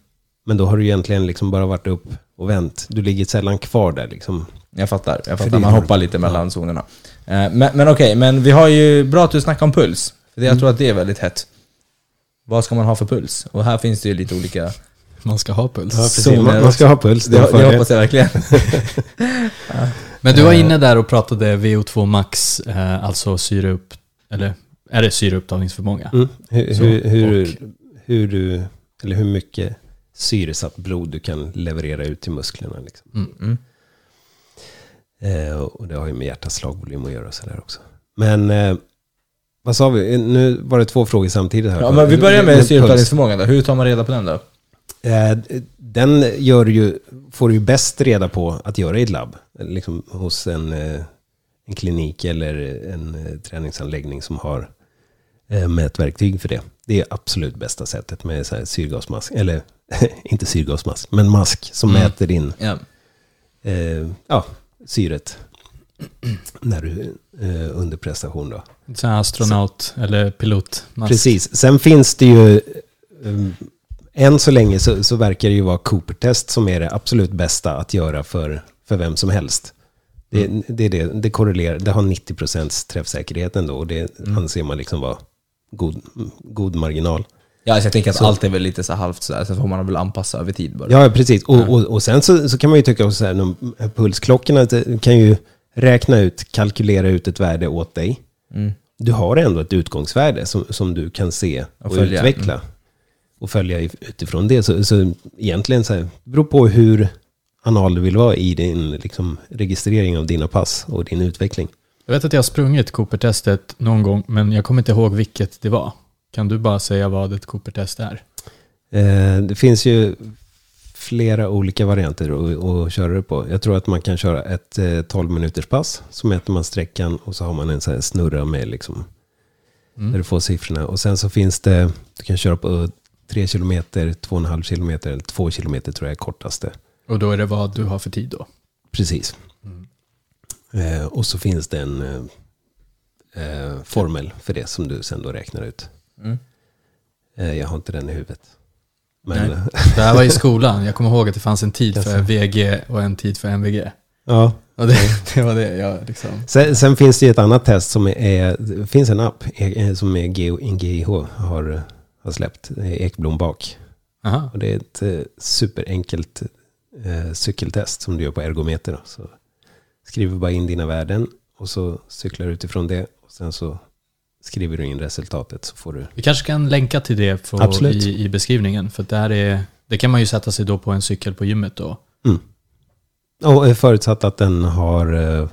Men då har du egentligen liksom bara varit upp och vänt. Du ligger sällan kvar där liksom. Jag fattar, jag fattar. Man hoppar lite mellan zonerna. Eh, Men, men okej, men vi har ju, bra att du snackar om puls. För det, jag tror att det är väldigt hett. Vad ska man ha för puls? Och här finns det ju lite olika... Man ska ha puls. Ja, precis. Man, man ska ha puls. Det, det hoppas jag verkligen. Men du var inne där och pratade VO2 max, eh, alltså syre upp, eller är det syreupptagningsförmåga? Mm. Hur, hur, hur, hur, du, eller hur mycket syresatt blod du kan leverera ut till musklerna. Liksom. Mm. Mm. Eh, och det har ju med hjärtats slagvolym att göra och sådär också. Men eh, vad sa vi? Nu var det två frågor samtidigt här. Ja, men vi börjar med puls. syreupptagningsförmågan då. Hur tar man reda på den då? Eh, Den gör ju, får du ju bäst reda på att göra i ett labb. Liksom hos en, eh, en klinik eller en eh, träningsanläggning som har eh, mätverktyg för det. Det är absolut bästa sättet med så syrgasmask. Eller inte syrgasmask, men mask som Mm. mäter in Ja. eh, ja, syret när du eh, under prestation. Då. Så astronaut eller pilot. Precis. Sen finns det ju... Um, än så länge så, så verkar det ju vara Cooper-test som är det absolut bästa att göra för, för vem som helst. Det, det, är det, det korrelerar, det har 90% träffsäkerhet ändå och det anser man liksom vara god, god marginal. Ja, alltså jag tänker att Så- allt är väl lite så halvt sådär, så får man väl anpassa över tid bara. Ja, precis. Och, och, och sen så, så kan man ju tycka också så här, de här pulsklockorna kan ju räkna ut, kalkylera ut ett värde åt dig. Mm. Du har ändå ett utgångsvärde som, som du kan se och, Och utveckla. Och följa if- utifrån det. Så, så egentligen så här, beror på hur anal du vill vara i din liksom, registrering av dina pass och din utveckling. Jag vet att jag har sprungit Cooper-testet någon gång, men jag kommer inte ihåg vilket det var. Kan du bara säga vad ett Cooper-test är? Eh, det finns ju flera olika varianter att, att köra det på. Jag tror att man kan köra ett eh, 12 minuters pass. Så mäter man sträckan och så har man en sån här snurra med liksom. Mm. Där du får siffrorna. Och sen så finns det, du kan köra på 3 kilometer, 2,5 kilometer eller 2 kilometer tror jag är kortaste. Och då är det vad du har för tid då? Precis. Mm. Eh, och så finns det en eh, eh, formel för det som du sen då räknar ut. Mm. Eh, jag har inte den i huvudet. Men, Nej. Det här var i skolan. Jag kommer ihåg att det fanns en tid för. VG och en tid för MVG. ja. Och det, det var det jag liksom... Sen, sen finns det ju ett annat test som är, det finns en app eh, som är GIH har, har släppt. Ekblom bak. Aha. Och det är ett eh, superenkelt eh, cykeltest som du gör på ergometer. Då. Så skriver bara in dina värden och så cyklar du utifrån det. Och sen så skriver du in resultatet så får du... Vi kanske kan länka till det Absolut. i, i beskrivningen. För det, här är, det kan man ju sätta sig då på en cykel på gymmet då. Mm. Och förutsatt att den har eh,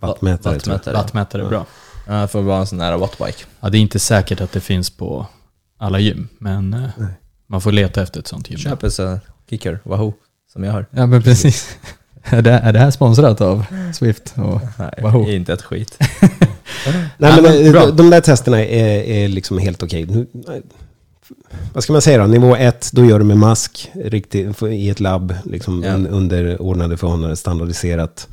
wattmätare. Wattmätare. Wattmätare är bra. Ja, det får vara en sån här wattbike. Ja, det är inte säkert att det finns på alla gym, men Nej. man får leta efter ett sånt gym. Köp en sån kicker, wahoo, som jag har. Ja, men precis. är, det, är det här sponsrat av Swift? Och, Nej, Wahoo. inte ett skit. Nej, Ja, men, men eh, de, de där testerna är, är liksom helt okej. Nu, eh, Vad ska man säga då? Nivå ett, då gör du med mask riktigt, i ett labb, liksom Ja. un, under ordnade förhållanden, standardiserat.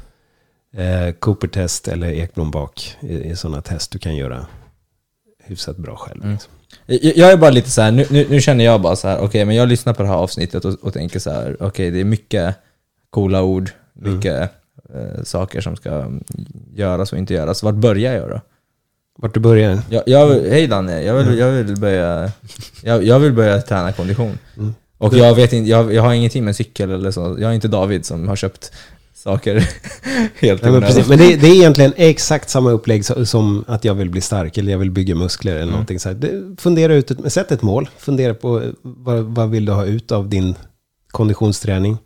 Eh, Cooper-test eller Ekblom bak är, är sådana test du kan göra hyfsat bra själv. Mm. Liksom. Jag, är bara lite så här, nu, nu, nu känner jag bara så här, okej, men jag lyssnar på det här avsnittet och, och tänker så här, okej, det är mycket coola ord, mycket eh, saker som ska mm, göras och inte göras. Vart börjar jag då? Vart du börjar? Jag, jag, hej Danne, jag vill, jag vill börja jag, jag vill börja träna kondition. Mm. Och jag vet inte, jag, jag har ingenting med cykel eller så. Jag är inte David som har köpt saker helt Nej, men, precis, men det, det är egentligen exakt samma upplägg so- som att jag vill bli stark eller jag vill bygga muskler eller Mm. någonting så här. Fundera ut, ett, sätt ett mål. Fundera på eh, vad, vad vill du ha ut av din konditionsträning.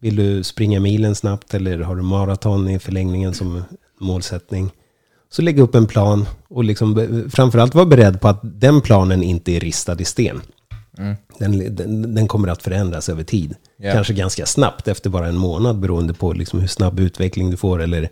Vill du springa milen snabbt eller har du maraton i förlängningen som målsättning? Så lägg upp en plan och liksom, framförallt var beredd på att den planen inte är ristad i sten. Mm. Den, den, den kommer att förändras över tid. Ja. Kanske ganska snabbt efter bara en månad beroende på liksom hur snabb utveckling du får eller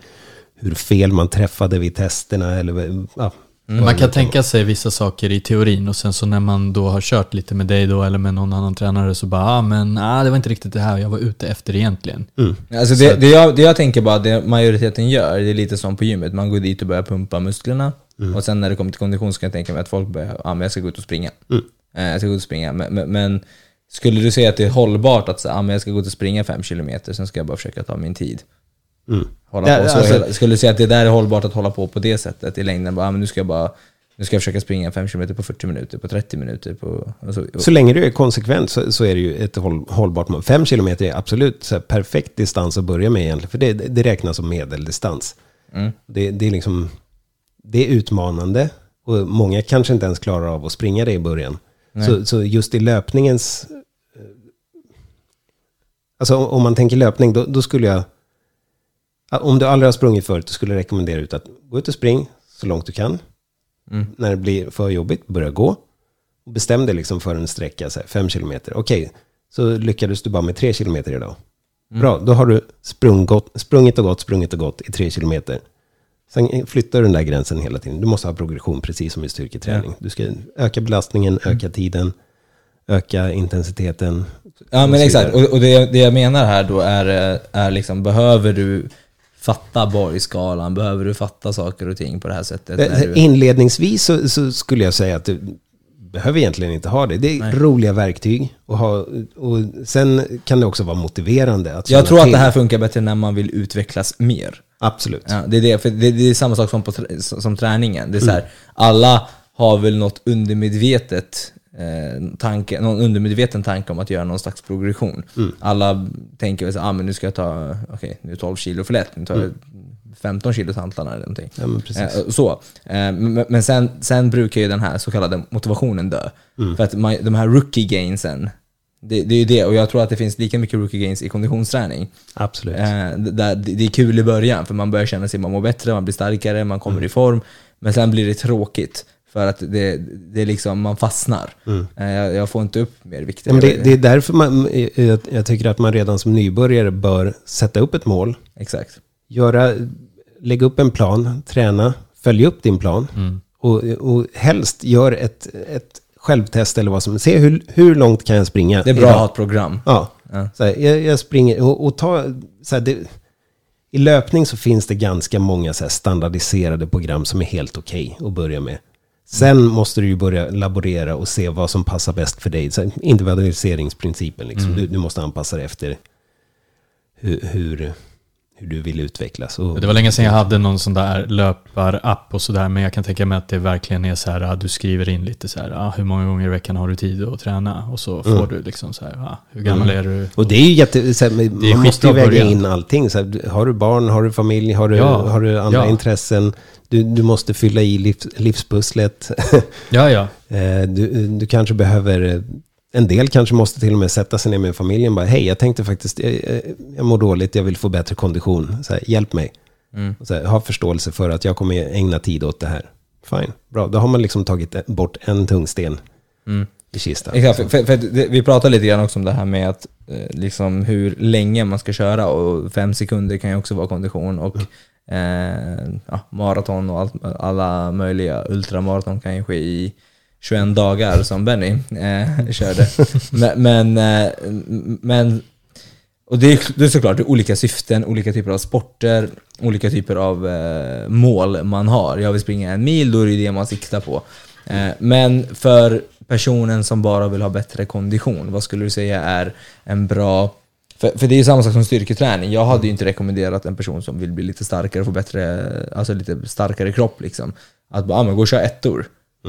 hur fel man träffade vid testerna. Eller, ja, Mm. Man kan tänka sig vissa saker i teorin och sen så när man då har kört lite med dig då eller med någon annan tränare så bara, ah, men ah, det var inte riktigt det här jag var ute efter egentligen. Mm. Alltså det, det, jag, det jag tänker bara, det majoriteten gör, det är lite som på gymmet. Man går dit och börjar pumpa musklerna. Och sen när det kommer till kondition så kan jag tänka mig att folk börjar, ja men jag ska gå ut och springa. Mm. Eh, jag ska gå ut och springa. Men, men, men skulle du säga att det är hållbart att säga, ja men jag ska gå ut och springa fem kilometer, sen ska jag bara försöka ta min tid. Mm. Hålla på. Så alltså- hela, skulle du säga att det där är hållbart att hålla på på det sättet i längden? Bara, ja, men nu ska jag bara nu ska jag försöka springa 5 km på 40 minuter, på 30 minuter. På, och så, länge du är konsekvent så, så är det ju ett håll, hållbart mål. Fem kilometer är absolut här perfekt distans att börja med egentligen. För det, det räknas som medeldistans. Mm. Det, det är liksom, det är utmanande. Och många kanske inte ens klarar av att springa det i början. Så, så just i löpningens... Alltså om man tänker löpning, då, då skulle jag... Om du aldrig har sprungit förut, skulle jag rekommendera ut att gå ut och spring så långt du kan. Mm. När det blir för jobbigt, börja gå. Och bestäm dig liksom för en sträcka, så här, fem kilometer. Okej, så lyckades du bara med tre kilometer idag. Bra, då har du sprungott, sprungit och gått, sprungit och gått i tre kilometer. Sen flyttar du den där gränsen hela tiden. Du måste ha progression, precis som i styrketräning. Du ska öka belastningen, öka tiden, öka intensiteten. Ja men exakt, och, och det, det jag menar här då är, eh, är liksom, behöver du fatta borgskalan? Behöver du fatta saker och ting på det här sättet? När du, Inledningsvis så, så skulle jag säga att du behöver egentligen inte ha det. Det är Nej. roliga verktyg. Och, ha, och sen kan det också vara motiverande. Att jag tror att till. det här funkar bättre när man vill utvecklas mer. Absolut. Ja, det, är det, för det, det är samma sak som, på, som träningen. Det är så här, alla har väl något undermedvetet eh, tanke, någon undermedveten tanke om att göra någon slags progression. Alla tänker väl så ah, men nu ska jag ta, okej, nu är 12 kilo för lätt, nu tar jag 15 kilo hantlarna eller någonting. Ja, men. Eh, så. Eh, men sen, sen brukar ju den här så kallade motivationen dö. För att man, de här rookie gainsen, det, det är ju det, och jag tror att det finns lika mycket rookie gains i konditionsträning. Absolut. Eh, där, det det är kul i början, för man börjar känna sig, man mår bättre, man blir starkare, man kommer Mm. i form. Men sen blir det tråkigt. För att det, det är liksom, man fastnar. Eh, Jag, jag får inte upp mer vikt. Ja, men det, det är därför man, jag, jag tycker att man redan som nybörjare bör sätta upp ett mål. Exakt. Göra, lägga upp en plan, träna, följa upp din plan. Och, och helst gör ett, ett självtest eller vad som Se hur, hur långt kan jag springa? Det är bra att ha ett program. Ja. Ja. Så här, jag, jag springer och, och ta, så här, det, I löpning så finns det ganska många så standardiserade program som är helt okej att börja med. Sen måste du ju börja laborera och se vad som passar bäst för dig. Så individualiseringsprincipen, liksom. du, du måste anpassa dig efter hur, hur, hur du vill utvecklas. Och, Det var länge sedan jag hade någon sån där löparapp och sådär, men jag kan tänka mig att det verkligen är så här, ah, du skriver in lite så här, ah, hur många gånger i veckan har du tid att träna? Och så får du liksom så här, ah, hur gammal är du? Och det är ju jätte... Så här, Det är man måste ju väga in allting. Så här, har du barn, har du familj, har du, Ja, har du andra ja. intressen? Du, du måste fylla i livs, livspusslet. Ja, ja. Eh, du, du kanske behöver... eh, En del kanske måste till och med sätta sig ner med familjen. Bara, hej, jag tänkte faktiskt... Jag, jag- jag mår dåligt, jag vill få bättre kondition. Så här, hjälp mig. Mm. Och Så här, ha förståelse för att jag kommer ägna tid åt det här. Fine, bra. Då har man liksom tagit bort en tung sten Mm. i kistan. Exakt, för, för, för det, vi pratade lite grann också om det här med att eh, liksom hur länge man ska köra och fem sekunder kan ju också vara kondition och eh, ja, maraton och allt, alla möjliga ultramaraton kan ju ske i 21 dagar som Benny eh, körde. Men, men, eh, men och det är, det är såklart det är olika syften, olika typer av sporter, olika typer av eh, mål man har. Jag vill springa en mil, då är det det man siktar på. Eh, men för personen som bara vill ha bättre kondition, vad skulle du säga är en bra... För, för det är ju samma sak som styrketräning. Jag hade ju inte rekommenderat en person som vill bli lite starkare och få bättre, alltså lite starkare kropp liksom. Att bara, ah, men gå och köra ettor.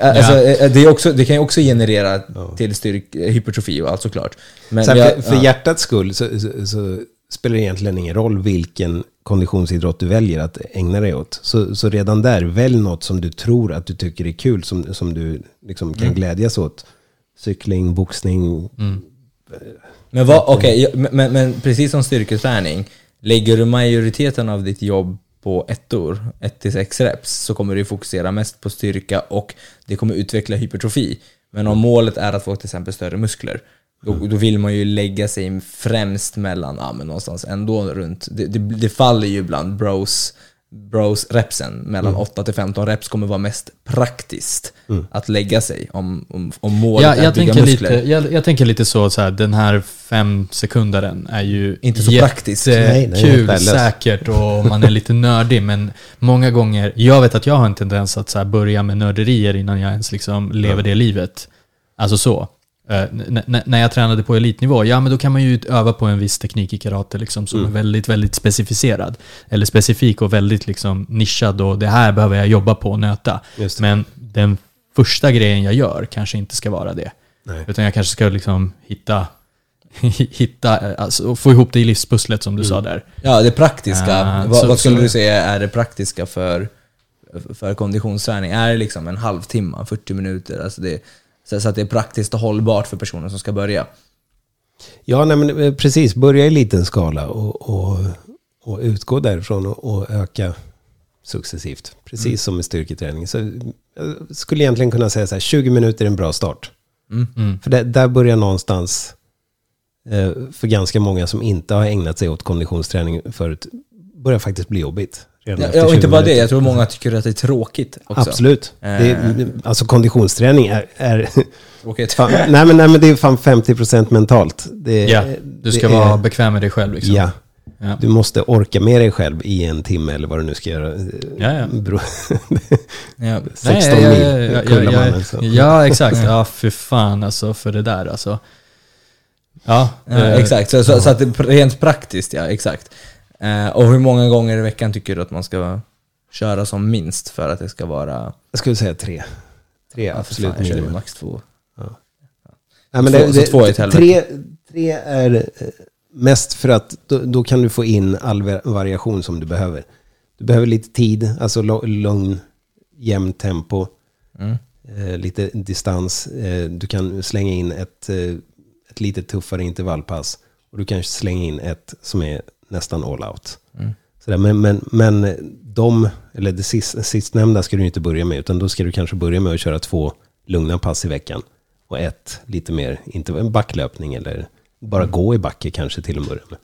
alltså, eh, det, är också, det kan ju också generera till styrk, hypertrofi och allt såklart. Men Så här, jag- för, för ja. hjärtats skull så, så, så spelar det egentligen ingen roll vilken konditionsidrott du väljer att ägna dig åt. Så, så redan där, välj något som du tror att du tycker är kul, som, som du liksom kan glädjas åt. Cykling, boxning. Men, vad, ja, men, men precis som styrketräning, lägger du majoriteten av ditt jobb på ettor, 1-6 reps, så kommer du fokusera mest på styrka och det kommer utveckla hypertrofi. Men om målet är att få till exempel större muskler, då, då vill man ju lägga sig främst mellan, ja men någonstans ändå runt, det, det, det faller ju bland bros, bros repsen, mellan 8 till 15 reps kommer vara mest praktiskt att lägga sig om, om, om målet Ja, är jag, att bygga tänker muskler. lite, jag, jag tänker lite så, så här, den här fem sekundaren är ju Inte så praktisk. Nej, nej, kul, säkert och man är lite nördig. Men många gånger, jag vet att jag har en tendens att så här, börja med nörderier innan jag ens liksom lever det livet. Alltså så. Eh, n- när jag tränade på elitnivå, ja men då kan man ju öva på en viss teknik i karate liksom, som Mm. är väldigt, väldigt specificerad. Eller specifik och väldigt liksom, nischad och det här behöver jag jobba på och nöta. Men den första grejen jag gör kanske inte ska vara det. Nej. Utan jag kanske ska liksom hitta, hitta alltså, få ihop det i livspusslet som du sa där. Ja, det praktiska. Ah, vad, så- vad skulle så- du säga är det praktiska för, för konditionsträning? Är det liksom en halvtimme, 40 minuter? Alltså det, så, att det är praktiskt och hållbart för personen som ska börja. Ja, nej, men eh, precis. Börja i liten skala och, och, och utgå därifrån och, och öka successivt. Precis som med styrketräning. Så jag skulle egentligen kunna säga så här, 20 minuter är en bra start. Mm. För det, där börjar någonstans, eh, för ganska många som inte har ägnat sig åt konditionsträning förut, börjar faktiskt bli jobbigt. Redan Ja, efter ja, och 20 inte bara det, jag tror många tycker att det är tråkigt också. Absolut. Det är, alltså konditionsträning är, är Tråkigt. fan, nej, men, nej men det är fan 50% mentalt. Det, Ja, du ska det vara är- bekväm med dig själv. Liksom. Ja, Ja. du måste orka med dig själv i en timme eller vad du nu ska göra. Ja, ja. Bro- Ja. 16 Nej, mil ja, ja, ja, ja, ja, exakt. Ja, för fan alltså för det där alltså. Ja, Ja, eh, exakt, så, så, så att det är rent praktiskt, ja exakt. Eh, och hur många gånger i veckan tycker du att man ska köra som minst för att det ska vara... Jag skulle säga tre. Tre Ja, absolut fan, jag kör max två. Ja, men Två- det, två är ett tre, tre är eh, mest för att då, då kan du få in all va- variation som du behöver. Du behöver lite tid, alltså lugn, jämnt tempo, Mm. eh, lite distans. Eh, du kan slänga in ett, eh, ett lite tuffare intervallpass. Och du kan slänga in ett som är nästan all out. Mm. Så Sådär, men, men, men de, eller det sist, sistnämnda ska du inte börja med, utan då ska du kanske börja med att köra två lugna pass i veckan. Och ett lite mer, inte en backlöpning eller bara gå i backe kanske till att börja med.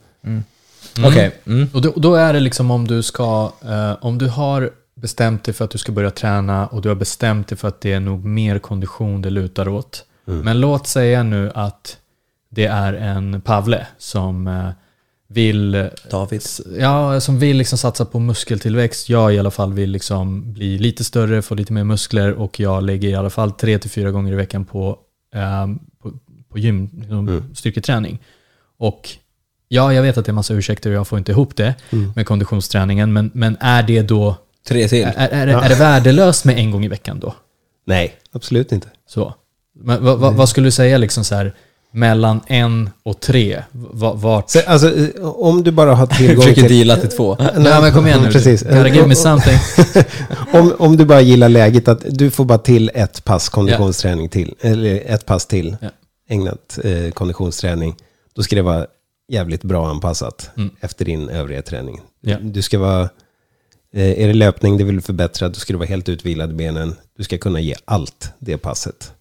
Okej. Mm. Och då, då är det liksom om du ska, eh, om du har bestämt dig för att du ska börja träna och du har bestämt dig för att det är nog mer kondition det lutar åt. Men låt säga nu att det är en Pavle som eh, vill David. Ja, som vill liksom satsa på muskeltillväxt. Jag i alla fall vill liksom bli lite större, få lite mer muskler och jag lägger i alla fall tre till fyra gånger i veckan på, eh, på, på gym, liksom styrketräning. Och ja, jag vet att det är massa ursäkter och jag får inte ihop det med konditionsträningen, men, men är det då Tre till. är, är, är det värdelöst med en gång i veckan då? Nej, absolut inte. Så. Men, vad, vad, vad skulle du säga liksom så här, mellan en och tre? Va- Vart? Så, alltså, om du bara har tillgång försöker till... deala till två. Nej men kom igen nu. Precis. Gotta give me something. om, om du bara gillar läget att du får bara till ett pass konditionsträning till, eller ett pass till Ja. ägnat eh, konditionsträning, då ska det vara jävligt bra anpassat Mm. efter din övriga träning. Ja. Du ska vara, eh, är det löpning du vill förbättra, då ska du vara helt utvilad i benen. Du ska kunna ge allt det passet.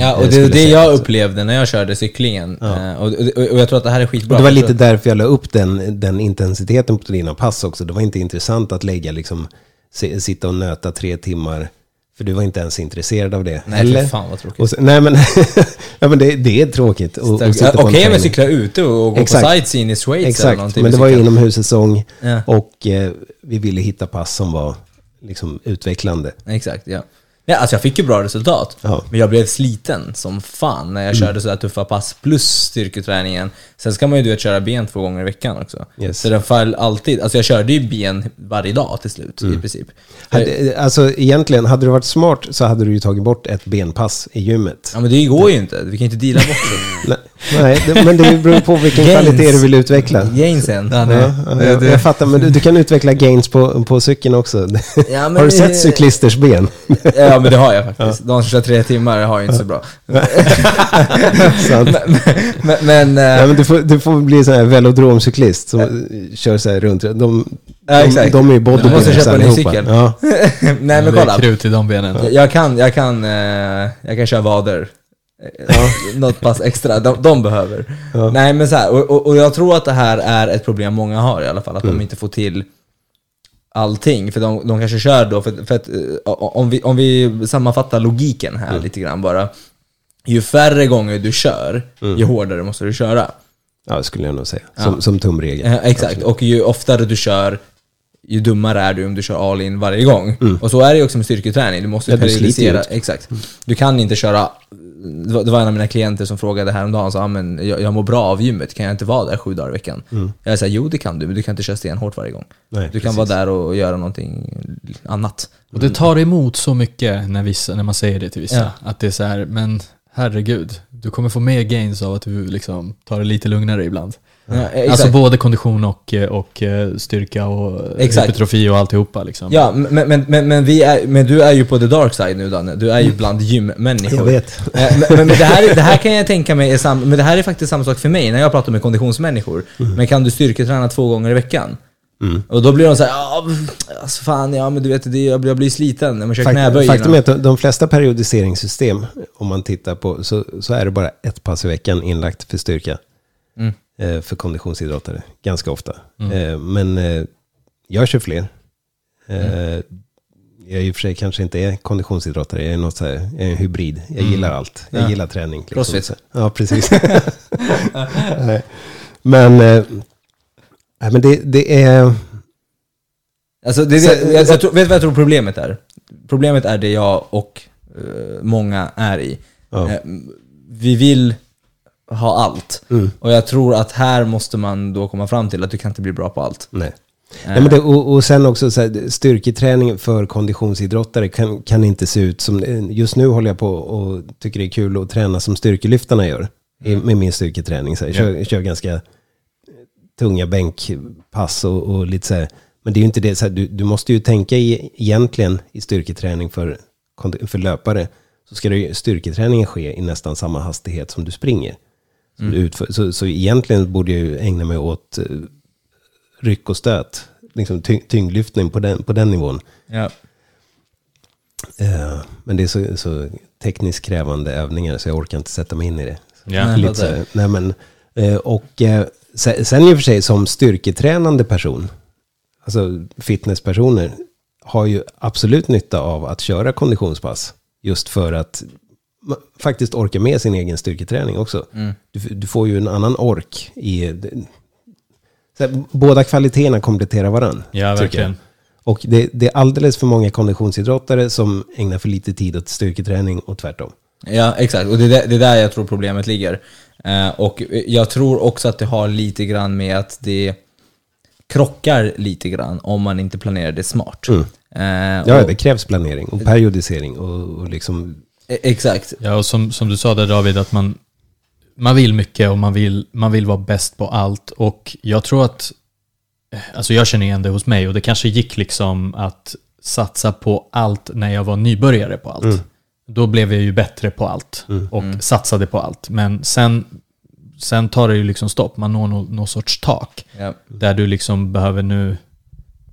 Ja, och det är det jag upplevde när jag körde cyklingen. Ja. Eh, Och, och, och jag tror att det här är skitbra. Och det var lite därför jag la upp den, den intensiteten på dina pass också. Det var inte intressant att lägga liksom, si- sitta och nöta tre timmar. För du var inte ens intresserad av det. Nej, heller. för fan vad tråkigt. Sen, nej men, ja, men det, det är tråkigt. Okej jag träning. cyklar ute och går Exakt. på sightseeing i Schweiz eller Exakt, någonting. men det med var ju inomhussäsong. Ja. Och eh, vi ville hitta pass som var liksom utvecklande. Exakt, ja. Ja, alltså jag fick ju bra resultat. Ja. Men jag blev sliten som fan när jag körde sådär tuffa pass plus styrketräningen. Sen ska man ju du vet, köra ben två gånger i veckan också. Yes. Så den fall alltid, alltså jag körde ju ben varje dag till slut i princip. Hade, alltså egentligen, hade du varit smart så hade du ju tagit bort ett benpass i gymmet. Ja men det går ju inte, vi kan ju inte deala bort det. Nej, det, men det beror på vilken Gains. kvalitet du vill utveckla. Gainsen. Ja, ja, jag, jag fattar, men du, du kan utveckla gains på, på cykeln också. Ja, men- har du sett cyklisters ben? Ja men det har jag faktiskt. De som kör tre timmar har ju inte så bra. Sant. Men, men, Ja, eh, men du, får, du får bli sån här velodromcyklist som kör så här runt. De, de, Ja, exakt. de är ju Du måste bodybuilders köpa en ny cykel. Ja. nej men det är kolla. krut i de benen. Jag- Jag kan, jag kan, eh, jag kan köra vader. Ja. Något pass extra, de, de behöver. Ja. Nej men så här, och, och, och jag tror att det här är ett problem många har i alla fall, att Mm. de inte får till allting. För de, de kanske kör då, för, för att eh, om vi, om vi sammanfattar logiken Mm. här lite grann bara. Ju färre gånger du kör, Mm. ju hårdare måste du köra. Ja, det skulle jag nog säga. Som, som tumregel. Eh, exakt, och ju oftare du kör, ju dummare är du om du kör all in varje gång. Och så är det ju också med styrketräning, du måste Mm. Ja, du periodisera. Mm. Exakt. Du kan inte köra, det var en av mina klienter som frågade häromdagen, sa, ah, men jag, jag mår bra av gymmet, kan jag inte vara där sju dagar i veckan? Jag sa, jo det kan du, men du kan inte köra stenhårt varje gång. Mm. Nej, du kan precis. vara där och göra någonting annat. Och det tar emot så mycket när, vissa, när man säger det till vissa. Ja. Att det är så här, men herregud, du kommer få mer gains av att du liksom tar det lite lugnare ibland. Ja. Alltså både kondition och, och eh, styrka och Exakt. hypertrofi och alltihopa liksom. Ja, men, men, men, men, vi är, men du är ju på the dark side nu Danne, du är ju bland gymmänniskor. Jag vet. Eh, Men, men, det, här, det här kan jag tänka mig är sam, men det här är faktiskt samma sak för mig när jag pratar med konditionsmänniskor. Men kan du styrketräna två gånger i veckan? Och då blir de såhär, ja, alltså fan, ja men du vet, det, jag, blir, jag blir sliten när man kör Fakt, knäböj. faktum är att de, de flesta periodiseringssystem, om man tittar på, så, så är det bara ett pass i veckan inlagt för styrka. Mm. Eh, för konditionsidrottare, ganska ofta. Eh, men eh, jag kör fler. Eh, Jag i och för sig kanske inte är konditionsidrottare, jag är, något så här, jag är en hybrid. Jag gillar allt. Jag Ja. gillar träning. liksom. Crossfit. Ja, precis. Men nej, men det, det är... Alltså, det, det, jag, jag tror, vet du vad jag tror problemet är? Problemet är det jag och eh, många är i. Ja. Eh, vi vill ha allt. Mm. Och jag tror att här måste man då komma fram till att du kan inte bli bra på allt. Nej. Nej, men det, och, och sen också så här, styrketräning för konditionsidrottare kan, kan inte se ut som... Just nu håller jag på och tycker det är kul att träna som styrkelyftarna gör. I, med min styrketräning. Så här, kör, kör ganska tunga bänkpass och, och lite så här. Men det är ju inte det, så här, du, du måste ju tänka i, egentligen i styrketräning för, för löpare. Så ska det, ju- styrketräningen ske i nästan samma hastighet som du springer. Som du utför. Så, så egentligen borde jag ju ägna mig åt eh, ryck och stöt liksom ty, tyngdlyftning på den, på den nivån. Ja. Eh, men det är så, så tekniskt krävande övningar så jag orkar inte sätta mig in i det. Ja. Nej. Lite så, nej men, och eh, se- sen i och för sig som styrketränande person, alltså fitnesspersoner, har ju absolut nytta av att köra konditionspass. Just för att faktiskt orka med sin egen styrketräning också. Mm. Du, du får ju en annan ork i... Här, båda kvaliteterna kompletterar varandra. Ja, verkligen. jag. Och det, det är alldeles för många konditionsidrottare som ägnar för lite tid åt styrketräning och tvärtom. Ja, exakt. Och det är där, det är där jag tror problemet ligger. Eh, och jag tror också att det har lite grann med att det krockar lite grann om man inte planerar det smart. Mm. Eh, Ja, och, det krävs planering och periodisering och, och liksom... e- Exakt. Ja, och som, som du sa där David, att man, man vill mycket och man vill, man vill vara bäst på allt. Och jag tror att, eh, alltså jag känner igen det hos mig och det kanske gick liksom att satsa på allt när jag var nybörjare på allt. Mm. Då blev jag ju bättre på allt Mm. och satsade på allt. Men sen, sen tar det ju liksom stopp, man når någon, någon sorts tak. Ja. Där du liksom behöver nu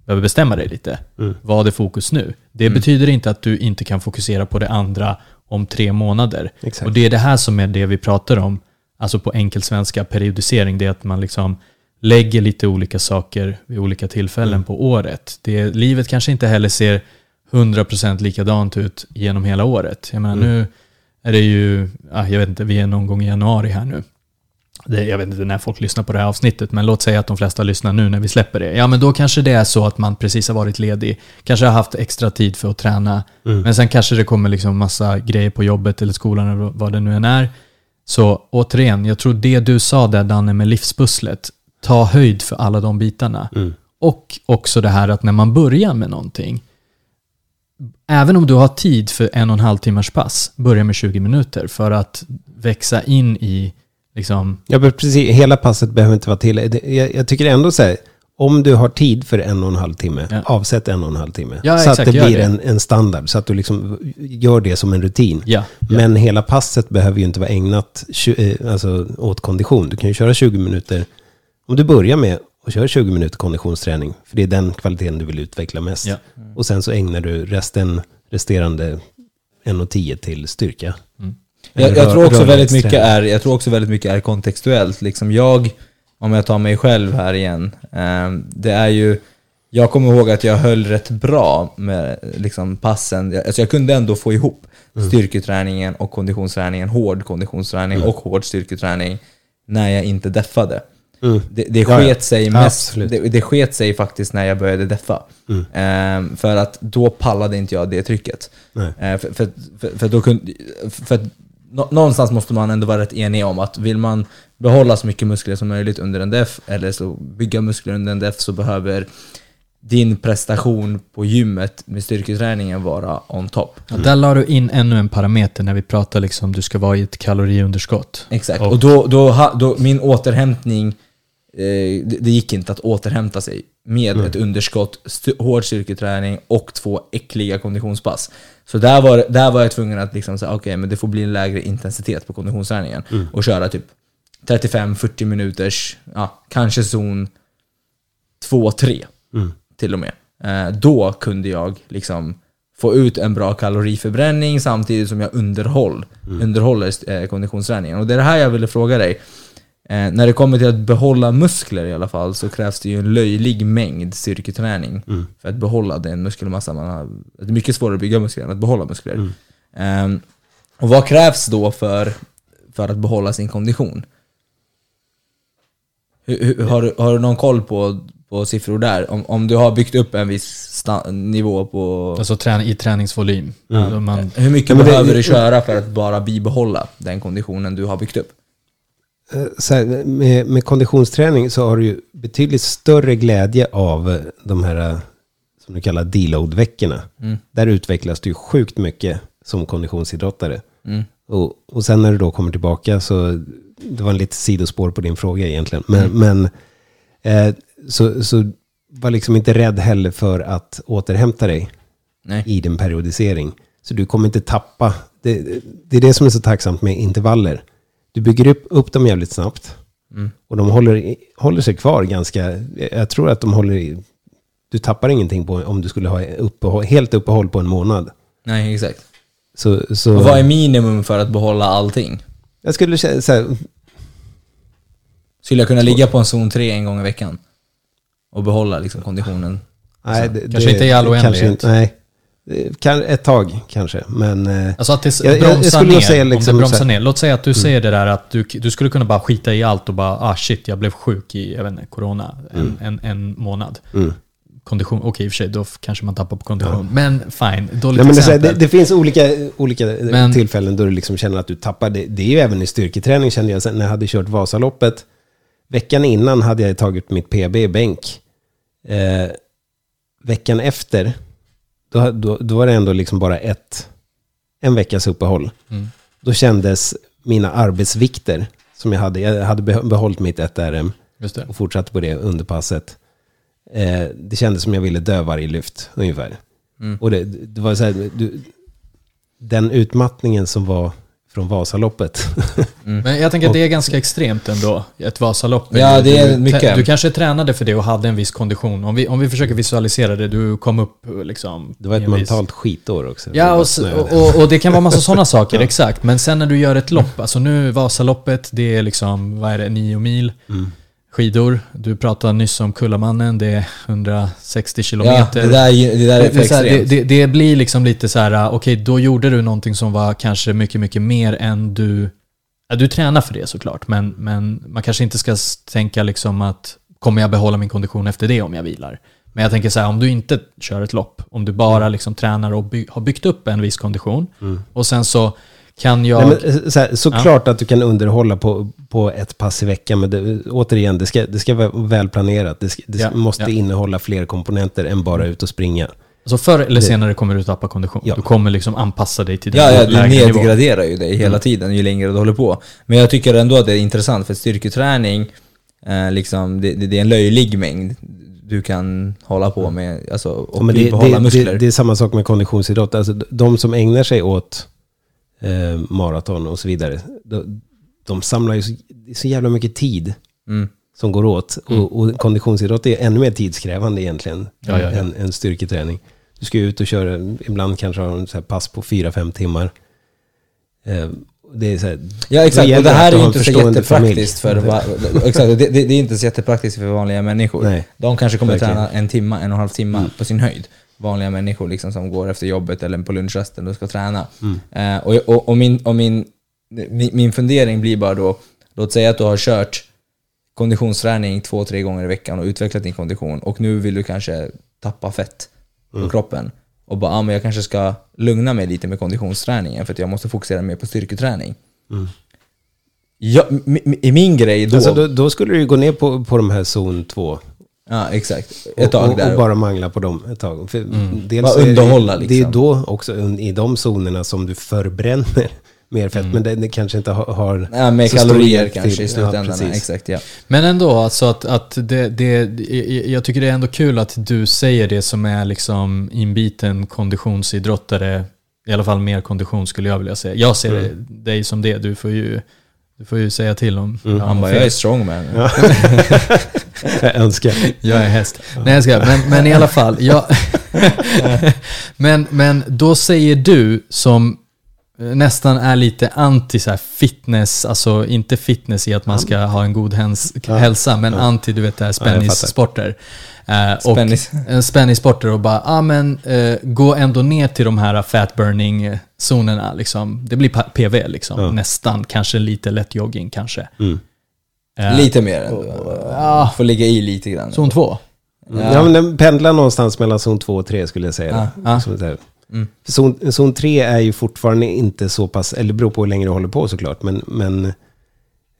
behöver bestämma dig lite. Mm. Vad är fokus nu? Det betyder inte att du inte kan fokusera på det andra om tre månader. Exakt. Och det är det här som är det vi pratar om, alltså på enkelsvenska periodisering, det är att man liksom lägger lite olika saker vid olika tillfällen Mm. på året. Det, livet kanske inte heller ser 100% likadant ut genom hela året. Jag menar Mm. nu är det ju, ah, jag vet inte, vi är någon gång i januari här nu. Det, jag vet inte när folk lyssnar på det här avsnittet, men låt säga att de flesta lyssnar nu när vi släpper det. Ja, men då kanske det är så att man precis har varit ledig, kanske har haft extra tid för att träna, Mm. men sen kanske det kommer liksom massa grejer på jobbet eller skolan eller vad det nu än är. Så återigen, jag tror det du sa där Danne med livspusslet, ta höjd för alla de bitarna. Mm. Och också det här att när man börjar med någonting, även om du har tid för en och en halv timmars pass, börja med 20 minuter för att växa in i liksom, Ja, precis. Hela passet behöver inte vara till. Jag, jag tycker ändå så här, om du har tid för en och en halv timme, Ja. avsätt en och en halv timme. Ja, så exakt, att det blir det. En, en standard, så att du liksom gör det som en rutin. ja. Men hela passet behöver ju inte vara ägnat eh, alltså, åt kondition. Du kan ju köra 20 minuter. Om du börjar med att köra 20 minuter konditionsträning, för det är den kvaliteten du vill utveckla mest. Ja. Och sen så ägnar du resten, resterande 1,10 till styrka. Jag, Eller jag rör- tror också väldigt mycket är, jag tror också väldigt mycket är kontextuellt. Liksom jag, om jag tar mig själv här igen, ehm, det är ju, jag kommer ihåg att jag höll rätt bra med liksom passen. Jag- Alltså jag kunde ändå få ihop Mm. styrketräningen och konditionsträningen, hård konditionsträning och hård styrketräning när jag inte deffade. Mm. Det, det Ja, sket ja. sig mest, Absolut. det, det sket sig faktiskt när jag började deffa. Mm. Ehm, för att då pallade inte jag det trycket. Nej. Eh, för, för, för, för, då kunde, för att nå- någonstans måste man ändå vara rätt enig om att vill man behålla så mycket muskler som möjligt under en def, eller så bygga muskler under en def, så behöver din prestation på gymmet med styrketräningen vara on top. Ja, där la du in ännu en parameter när vi pratar liksom du ska vara i ett kaloriunderskott. Exakt. Och- Och då, då, då min återhämtning, det, det gick inte att återhämta sig med ett underskott, st- hård styrketräning och två äckliga konditionspass. Så där var, där var jag tvungen att liksom säga, okej, men det får bli en lägre intensitet på konditionsträningen. Och köra typ 35-40 minuters, ja, kanske zon 2-3 Mm. till och med. Eh, då kunde jag liksom få ut en bra kaloriförbränning samtidigt som jag underhåll, underhåller eh, konditionsträningen. Och det är det här jag ville fråga dig. Eh, när det kommer till att behålla muskler i alla fall så krävs det ju en löjlig mängd styrketräning Mm. för att behålla den muskelmassa man har. Det är mycket svårare att bygga muskler än att behålla muskler. Eh, och vad krävs då för, för att behålla sin kondition? Hur, hur, har, du- har du någon koll på, på siffror där? Om, om du har byggt upp en viss nivå på... Alltså trän i träningsvolym. Mm. Man, hur mycket Ja, det- behöver du köra för att bara bibehålla den konditionen du har byggt upp? Eh, här, med, med konditionsträning så har du ju betydligt större glädje av eh, de här, eh, som du kallar deload-veckorna. Mm. Där utvecklas du ju sjukt mycket som konditionsidrottare. Mm. Och, och sen när du då kommer tillbaka så, det var en lite sidospår på din fråga egentligen. Men, Mm. men eh, så, så var liksom inte rädd heller för att återhämta dig Nej. i din periodisering. Så du kommer inte tappa. Det, det är det som är så tacksamt med intervaller. Du bygger upp, upp dem jävligt snabbt. Mm. Och de håller, håller sig kvar ganska, jag tror att de håller i du tappar ingenting på om du skulle ha uppehåll, helt uppehåll på en månad. Nej, exakt. Så, så Och vad är minimum för att behålla allting? jag skulle säga så här, Skulle jag kunna ligga på en zon 3 en gång i veckan? Och behålla liksom konditionen? nej, det, kanske inte i all oändlighet. inte- Nej, Det kan, ett tag kanske, men... eh, Alltså att det Jag- jag- jag bromsar ner. säga om liksom det bromsar så här- ner. Låt säga att du säger det där att du, du skulle kunna bara skita i allt och bara ah shit jag blev sjuk i jag vet inte, corona en, en, en månad. Mm. Kondition, okej i och för sig då kanske man tappar på kondition. Men fine, dåligt Nej, exempel. det, det finns olika, olika eh, Men- tillfällen då du liksom känner att du tappar. Det, det är ju även i styrketräning kände jag när jag hade kört Vasaloppet. Veckan innan hade jag tagit mitt PB i bänk. Eh, veckan efter, då, då, då var det ändå liksom bara ett, en veckas uppehåll. Mm. Då kändes mina arbetsvikter som jag hade, jag hade beh- behållit mitt 1RM Just det. och fortsatte på det under passet. Eh, det kändes som jag ville dö varje lyft, ungefär. Mm. Och det, det var så här, du, den utmattningen som var från Vasaloppet. Men jag tänker att det är ganska extremt ändå, ett Vasalopp. Ja, det är du, mycket. Du kanske tränade för det och hade en viss kondition. Om vi, om vi försöker visualisera det, du kom upp liksom... Det var ett en viss- mentalt skitår också. Ja, och, och, och, och det kan vara massa sådana saker, exakt. Men sen när du gör ett lopp, alltså nu Vasaloppet, det är liksom, vad är det, nio mil Mm. Skidor. Du pratade nyss om Kullamannen, det är 160 Ja, kilometer. det där, är- det där är för det, det, extremt. det, det blir liksom lite så här, okej, då gjorde du någonting som var kanske mycket, mycket mer än du... Ja, du tränar för det såklart, men, men man kanske inte ska tänka liksom att kommer jag behålla min kondition efter det om jag vilar? Men jag tänker så här, om du inte kör ett lopp, om du bara liksom tränar och by, har byggt upp en viss kondition och sen så kan jag... Nej, men, eh, så här, såklart att du kan underhålla på, på ett pass i veckan, men det, återigen, det ska, det ska vara välplanerat. Det, ska, det Ja, måste ja. innehålla fler komponenter än bara ut och springa. Alltså förr eller senare kommer du tappa kondition. Ja. Du kommer liksom anpassa dig till den Ja, ja, du nedgraderar ju dig hela tiden ju längre du håller på. Men jag tycker ändå att det är intressant för styrketräning, eh, liksom, det, det, är en löjlig mängd du kan hålla på med alltså, och Ja, men det, behålla det, muskler. det, det är samma sak med konditionsidrott. Alltså, de som ägnar sig åt eh, maraton och så vidare, de, de samlar ju så, det så jävla mycket tid Mm. som går åt. Och, och konditionsidrott är ännu mer tidskrävande egentligen Ja, ja, ja. Än, än styrketräning. Du ska ju ut och köra, ibland kanske ha en så pass på 4-5 timmar. Eh, det är så här, Ja exakt, och gäller det här är inte så jättepraktiskt för va, exakt, det, det, det är inte så jättepraktiskt för vanliga människor. Nej. De kanske kommer Verkligen. träna en timme, en och en halv timme på sin höjd. Vanliga människor liksom som går efter jobbet eller på lunchrasten och ska träna. Eh, och, och, och, min, och min, min, min fundering blir bara då, låt säga att du har kört konditionsträning två, tre gånger i veckan och utvecklat din kondition och nu vill du kanske tappa fett på kroppen. Och bara, ah, men jag kanske ska lugna mig lite med konditionsträningen för att jag måste fokusera mer på styrketräning. Ja, m- m- I min grej då... alltså, då, då skulle du ju gå ner på, på de här zon 2. Ja, exakt. Ett tag och, och, där. och bara mangla på dem ett tag. För dels Bara så är det- underhålla, är liksom. då också i de zonerna som du förbränner mer fett. Men det, det kanske inte har, har ja, med stor kalorier kanske till- i slutändan. Ja, exakt, ja. Men ändå, alltså att, att det, det, jag tycker det är ändå kul att du säger det som är liksom inbiten konditionsidrottare, i alla fall mer kondition skulle jag vilja säga. Jag ser Mm. dig som det, du får ju, du får ju säga till om har Han något bara, jag är strongman. Jag önskar. Jag är häst. Nej jag ska, men, men i alla fall. Jag, men, men då säger du som nästan är lite anti så här fitness, alltså inte fitness i att man ska ha en god häns, hälsa, men anti du vet det här spänningssporter. Eh, och Spännis. eh, spänningssporter och bara, ja ah, men eh, gå ändå ner till de här fat burning zonerna liksom. Det blir PV liksom, Ja. nästan, kanske lite lätt jogging kanske. Mm. Eh, Lite mer ändå. Ja. Får ligga i lite grann. Zon 2. Ja. men den pendlar någonstans mellan zon 2 och 3 skulle jag säga. Ja, Mm. För Zon, zon 3 är ju fortfarande inte så pass, eller beror på hur länge du håller på såklart, men, men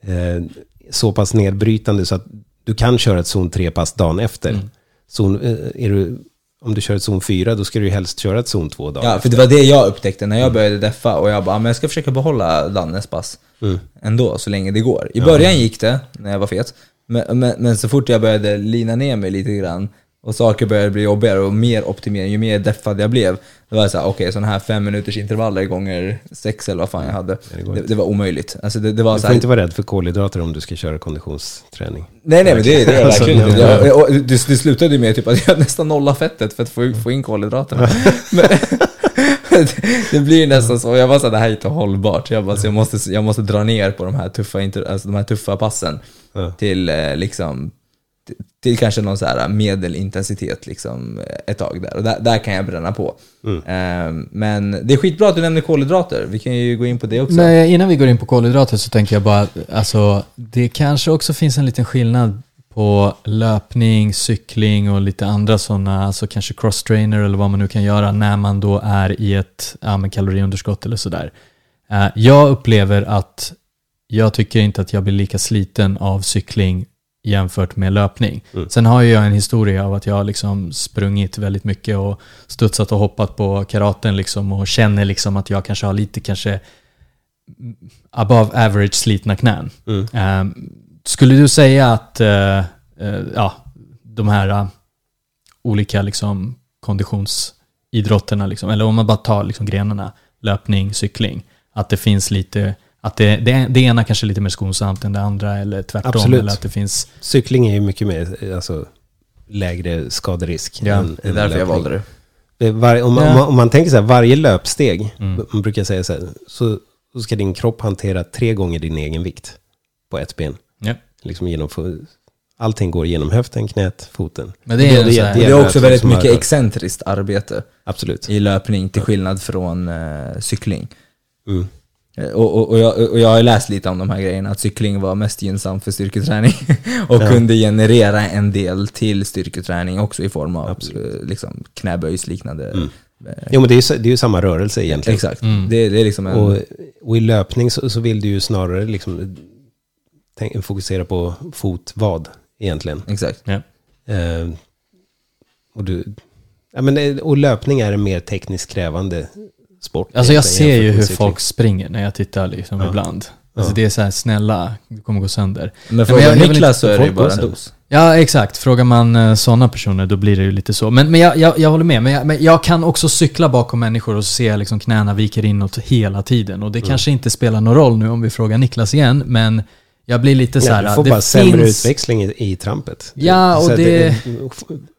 eh, så pass nedbrytande så att du kan köra ett zon 3-pass dagen efter. Mm. Zon, eh, är du, om du kör ett zon 4, då ska du ju helst köra ett zon 2 dagen Ja, för efter. det var det jag upptäckte när jag började deffa och jag bara, "Ah, men jag ska försöka behålla Dannes pass Mm. ändå, så länge det går. I början gick det, när jag var fet, men, men, men så fort jag började lina ner mig lite grann, och saker började bli jobbigare och mer optimering, ju mer deffad jag blev. Det var så här, okej, sådana här fem minuters intervaller gånger sex eller vad fan jag hade. det Det, det var omöjligt. Alltså det, det var Du så får här, inte vara rädd för kolhydrater om du ska köra konditionsträning. Nej, nej, men det, det är jag Alltså, verkligen inte. Det, det slutade ju med typ att jag nästan nollade fettet för att få, få in kolhydraterna. Men, det blir nästan så. Jag var så här, det här är inte hållbart. Jag, bara, så jag, måste, jag måste dra ner på de här tuffa, alltså de här tuffa passen till eh, liksom till- kanske någon så här medelintensitet liksom ett tag där. Och där, där kan jag bränna på. Eh, men det är skitbra att du nämner kolhydrater. Vi kan ju gå in på det också. Men innan vi går in på kolhydrater så tänker jag bara, alltså det kanske också finns en liten skillnad på löpning, cykling och lite andra sådana, alltså kanske cross-trainer eller vad man nu kan göra när man då är i ett ja, kaloriunderskott eller sådär. Eh, jag upplever att jag tycker inte att jag blir lika sliten av cykling jämfört med löpning. Sen har jag en historia av att jag har liksom sprungit väldigt mycket och studsat och hoppat på karaten liksom och känner liksom att jag kanske har lite kanske above average slitna knän. Mm. Ehm, skulle du säga att eh, eh, ja, de här eh, olika liksom, konditionsidrotterna, liksom, eller om man bara tar liksom, grenarna, löpning, cykling, att det finns lite, att det, det, det ena kanske är lite mer skonsamt än det andra eller tvärtom. Absolut. Eller att det finns, Cykling är ju mycket mer, alltså, lägre skaderisk. Ja, än, det är därför jag löpning. valde det. Det är Var, om, man, Ja. om, man, om man tänker så här, varje löpsteg, Mm. man brukar säga så här, så, så ska din kropp hantera tre gånger din egen vikt på ett ben. ja. Liksom genom, allting går genom höften, knät, foten. Men det är så här- det Det är också väldigt mycket har- excentriskt arbete Absolut. i löpning till skillnad från eh, cykling. Mm. Eh, Och, och, och, jag, och jag har läst lite om de här grejerna, att cykling var mest gynnsam för styrketräning och Ja. kunde generera en del till styrketräning också i form av Absolut. eh, liksom, knäböjsliknande. Mm. eh, Jo, men det är ju, det är ju samma rörelse egentligen. Exakt. Mm. Det, det är liksom en... Och, och i löpning så, så vill du ju snarare liksom tänk, fokusera på fotvad egentligen. Exakt. ja. Eh, och, du, ja, men, och löpning är en mer tekniskt krävande sport. Alltså jag ser ju hur folk springer när jag tittar liksom Ja. ibland. Alltså Ja. det är så här, snälla, du kommer gå sönder. Men men frågar jag vill Niklas inte- så är det ju bara en dos. Ja, exakt. Frågar man sådana personer då blir det ju lite så. Men, men jag, jag, jag håller med. Men jag, men jag kan också cykla bakom människor och se liksom knäna viker inåt hela tiden. Och det kanske inte spelar någon roll nu om vi frågar Niklas igen, men jag blir lite så Ja, du får det bara sämre finns- utväxling i, i trampet. Ja, och Så att det-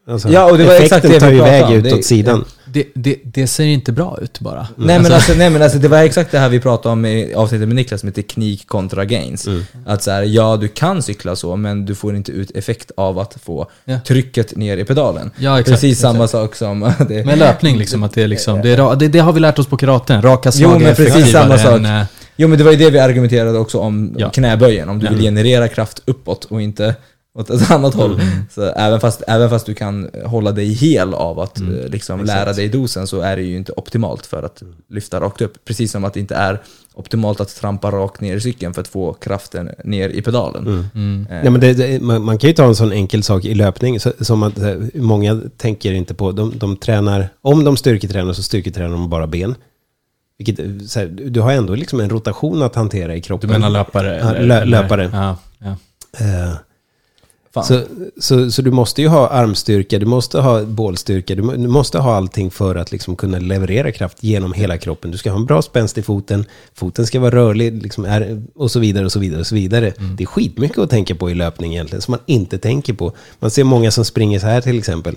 alltså, Ja, och det var exakt effekten det vi tar ju pratade iväg om. ut Det- åt sidan. Det, det, det ser inte bra ut bara. Nej, men alltså, nej men alltså det var exakt det här vi pratade om i avsnittet med Niklas med teknik kontra gains. Mm. Att så här, ja du kan cykla så men du får inte ut effekt av att få Ja. trycket ner i pedalen. Ja, exakt. Precis samma exakt. sak som... Det, Med löpning liksom, att det är liksom, det, är, det, det har vi lärt oss på karaten. Raka Jo, slag men precis samma sak. än, eh, Jo men det var ju det vi argumenterade också om Ja. knäböjen, om du Ja. vill generera kraft uppåt och inte åt ett annat håll. Mm. Så även fast, även fast du kan hålla dig hel av att Mm. eh, liksom Exakt. lära dig dosen så är det ju inte optimalt för att lyfta rakt upp. Precis som att det inte är optimalt att trampa rakt ner i cykeln för att få kraften ner i pedalen. Mm. mm. Eh, Ja, men det, det, man, man kan ju ta en sån enkel sak i löpning så, som att eh, många tänker inte på. De, de tränar, om de styrketränar så styrketränar de bara ben. Vilket, så här, du har ändå liksom en rotation att hantera i Du kroppen. menar löpare? Ja, eller- lö- eller- löpare. Ja, ja. Eh. Så, så, så du måste ju ha armstyrka, du måste ha bålstyrka, du, du måste ha allting för att liksom kunna leverera kraft genom hela kroppen. Du ska ha en bra spänst i foten, foten ska vara rörlig liksom är, och så vidare och så vidare och så vidare. Det är skitmycket att tänka på i löpning egentligen, som man inte tänker på. Man ser många som springer så här till exempel.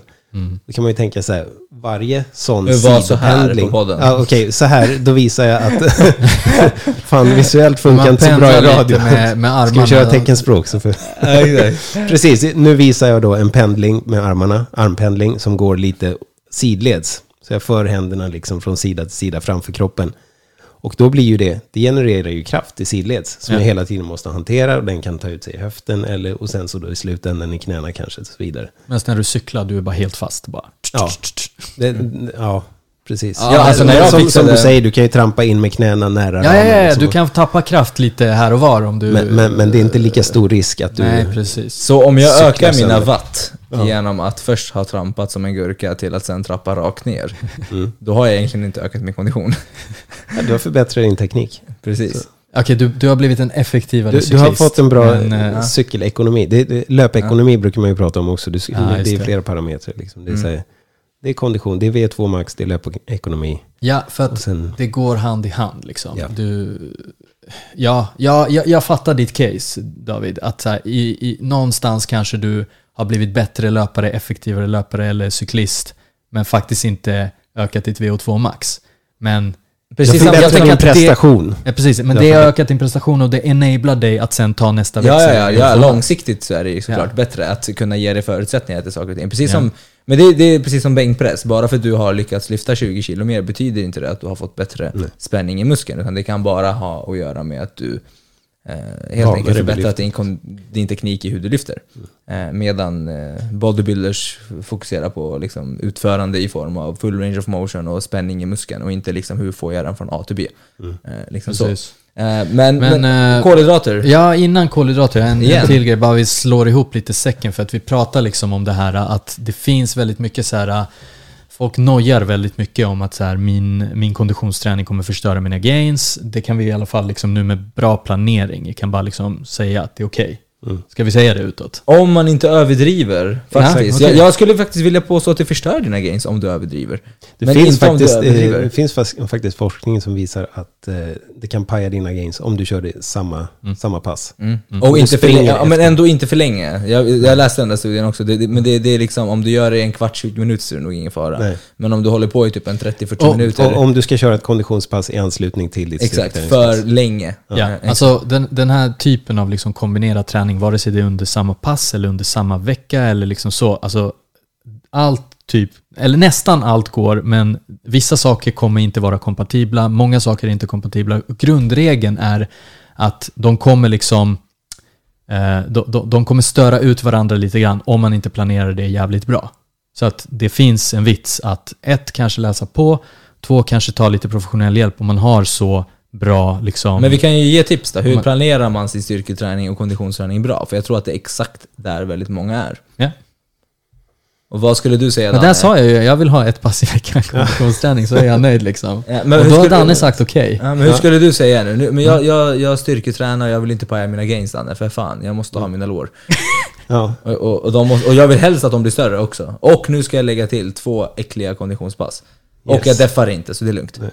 Då kan man ju tänka så här, varje sån Det var så här sidopendling- på podden. Ja, Okej, så här, då visar jag att fan visuellt funkar inte så bra i radio. med, med armarna. Ska vi köra teckenspråk? Så för... Precis, nu visar jag då en pendling med armarna, armpendling, som går lite sidleds. Så jag för händerna liksom från sida till sida framför kroppen. Och då blir ju det, det genererar ju kraft i sidleds som Ja. jag hela tiden måste hantera och den kan ta ut sig i höften eller, och sen så då i slutändan i knäna kanske och så vidare. Men när du cyklar, du är bara helt fast bara. Ja, det, ja precis. Ja, alltså när jag som, fixade- som du säger, du kan ju trampa in med knäna nära Ja, ja, ja, du kan tappa kraft lite här och var om du... men, men, men det är inte lika stor risk att du... Nej, precis. Så om jag ökar mina sönder. watt Ja. genom att först ha trampat som en gurka till att sen trappa rakt ner, Mm. då har jag egentligen inte ökat min kondition. Ja, du har förbättrat din teknik. Precis. Okej, du, du har blivit en effektivare Du, cyklist. du har fått en bra men, eh, eh, cykelekonomi. Det, det, löpekonomi brukar man ju prata om också. Du, Ja, just det är det. flera parametrar. Liksom. Det, är Mm. så här, det är kondition, det är V2 max, det är löpekonomi. Ja, för att sen, det går hand i hand liksom. Ja. Du, ja, ja jag, jag fattar ditt case David. Att så här, i, i, någonstans kanske du har blivit bättre löpare, effektivare löpare eller cyklist. Men faktiskt inte ökat ditt VO2 max. Men Precis jag tänker min att det- prestation. Ja, precis. Men det har ökat din prestation och det enablar dig att sen ta nästa Ja, växel. ja, ja, ja, långsiktigt så är det ju såklart Ja. bättre att kunna ge dig förutsättningar till saker och ting. Precis Ja. som, men det, det är precis som bänkpress, bara för att du har lyckats lyfta 20 kilo mer betyder inte det att du har fått bättre Nej. spänning i muskeln, utan det kan bara ha att göra med att du helt Ja, enkelt förbättrat din, din teknik i hur du lyfter. Eh, medan eh, bodybuilders fokuserar på liksom, utförande i form av full range of motion och spänning i muskeln och inte liksom hur får jag den från A till B. Eh, liksom så. Precis. Eh, men, Men, men eh, kolhydrater, Ja, innan kolhydrater, en, Igen. en till grej, bara vi slår ihop lite säcken för att vi pratar liksom om det här att det finns väldigt mycket så här Folk nojar väldigt mycket om att så här, min, min konditionsträning kommer förstöra mina gains. Det kan vi i alla fall liksom nu med bra planering, vi kan bara liksom säga att det är okej. Okay. Ska vi säga det utåt? Om man inte överdriver, Ja, faktiskt. okej. jag, jag skulle faktiskt vilja påstå att det förstör dina gains om du överdriver. Det Men finns, faktiskt, eh, överdriver. det finns faktiskt forskning som visar att eh, det kan paja dina gains om du kör det samma, samma pass. Mm. Mm. Och inte för länge, ja, men ändå inte för länge. Jag, jag läste den där studien också, det, det, men det, det är liksom, om du gör det i en kvart, 20 minuter så är det nog ingen fara. Nej. Men om du håller på i typ en 30-40 Och- minuter, Och om du ska köra ett konditionspass i anslutning till ditt exakt, för länge. Ja, Eh, alltså den, den här typen av liksom kombinerad träning, vare sig det är under samma pass eller under samma vecka eller liksom så, alltså allt typ, eller nästan allt går, men vissa saker kommer inte vara kompatibla, många saker är inte kompatibla. Grundregeln är att de kommer liksom eh, de, de, de kommer störa ut varandra lite grann om man inte planerar det jävligt bra. Så att det finns en vits att ett, kanske läsa på, två, kanske ta lite professionell hjälp om man har så bra liksom... Men vi kan ju ge tips då. Hur planerar man sin styrketräning och konditionsträning bra? För jag tror att det är exakt där väldigt många är. Ja. Och vad skulle du säga Men Danne? där sa jag ju, jag vill ha ett pass i veckan konditionsträning så är jag nöjd liksom. Ja, men och då har skulle- Danne sagt okej. Ja, men hur skulle du säga nu? men jag, jag, jag styrketränar och jag vill inte paja mina gains Danne, för fan, jag måste ha mina lår. Ja, Och, och, och, de måste, och jag vill helst att de blir större också. Och nu ska jag lägga till två äckliga konditionspass. Och Yes. jag deffar inte, så det är lugnt. Då-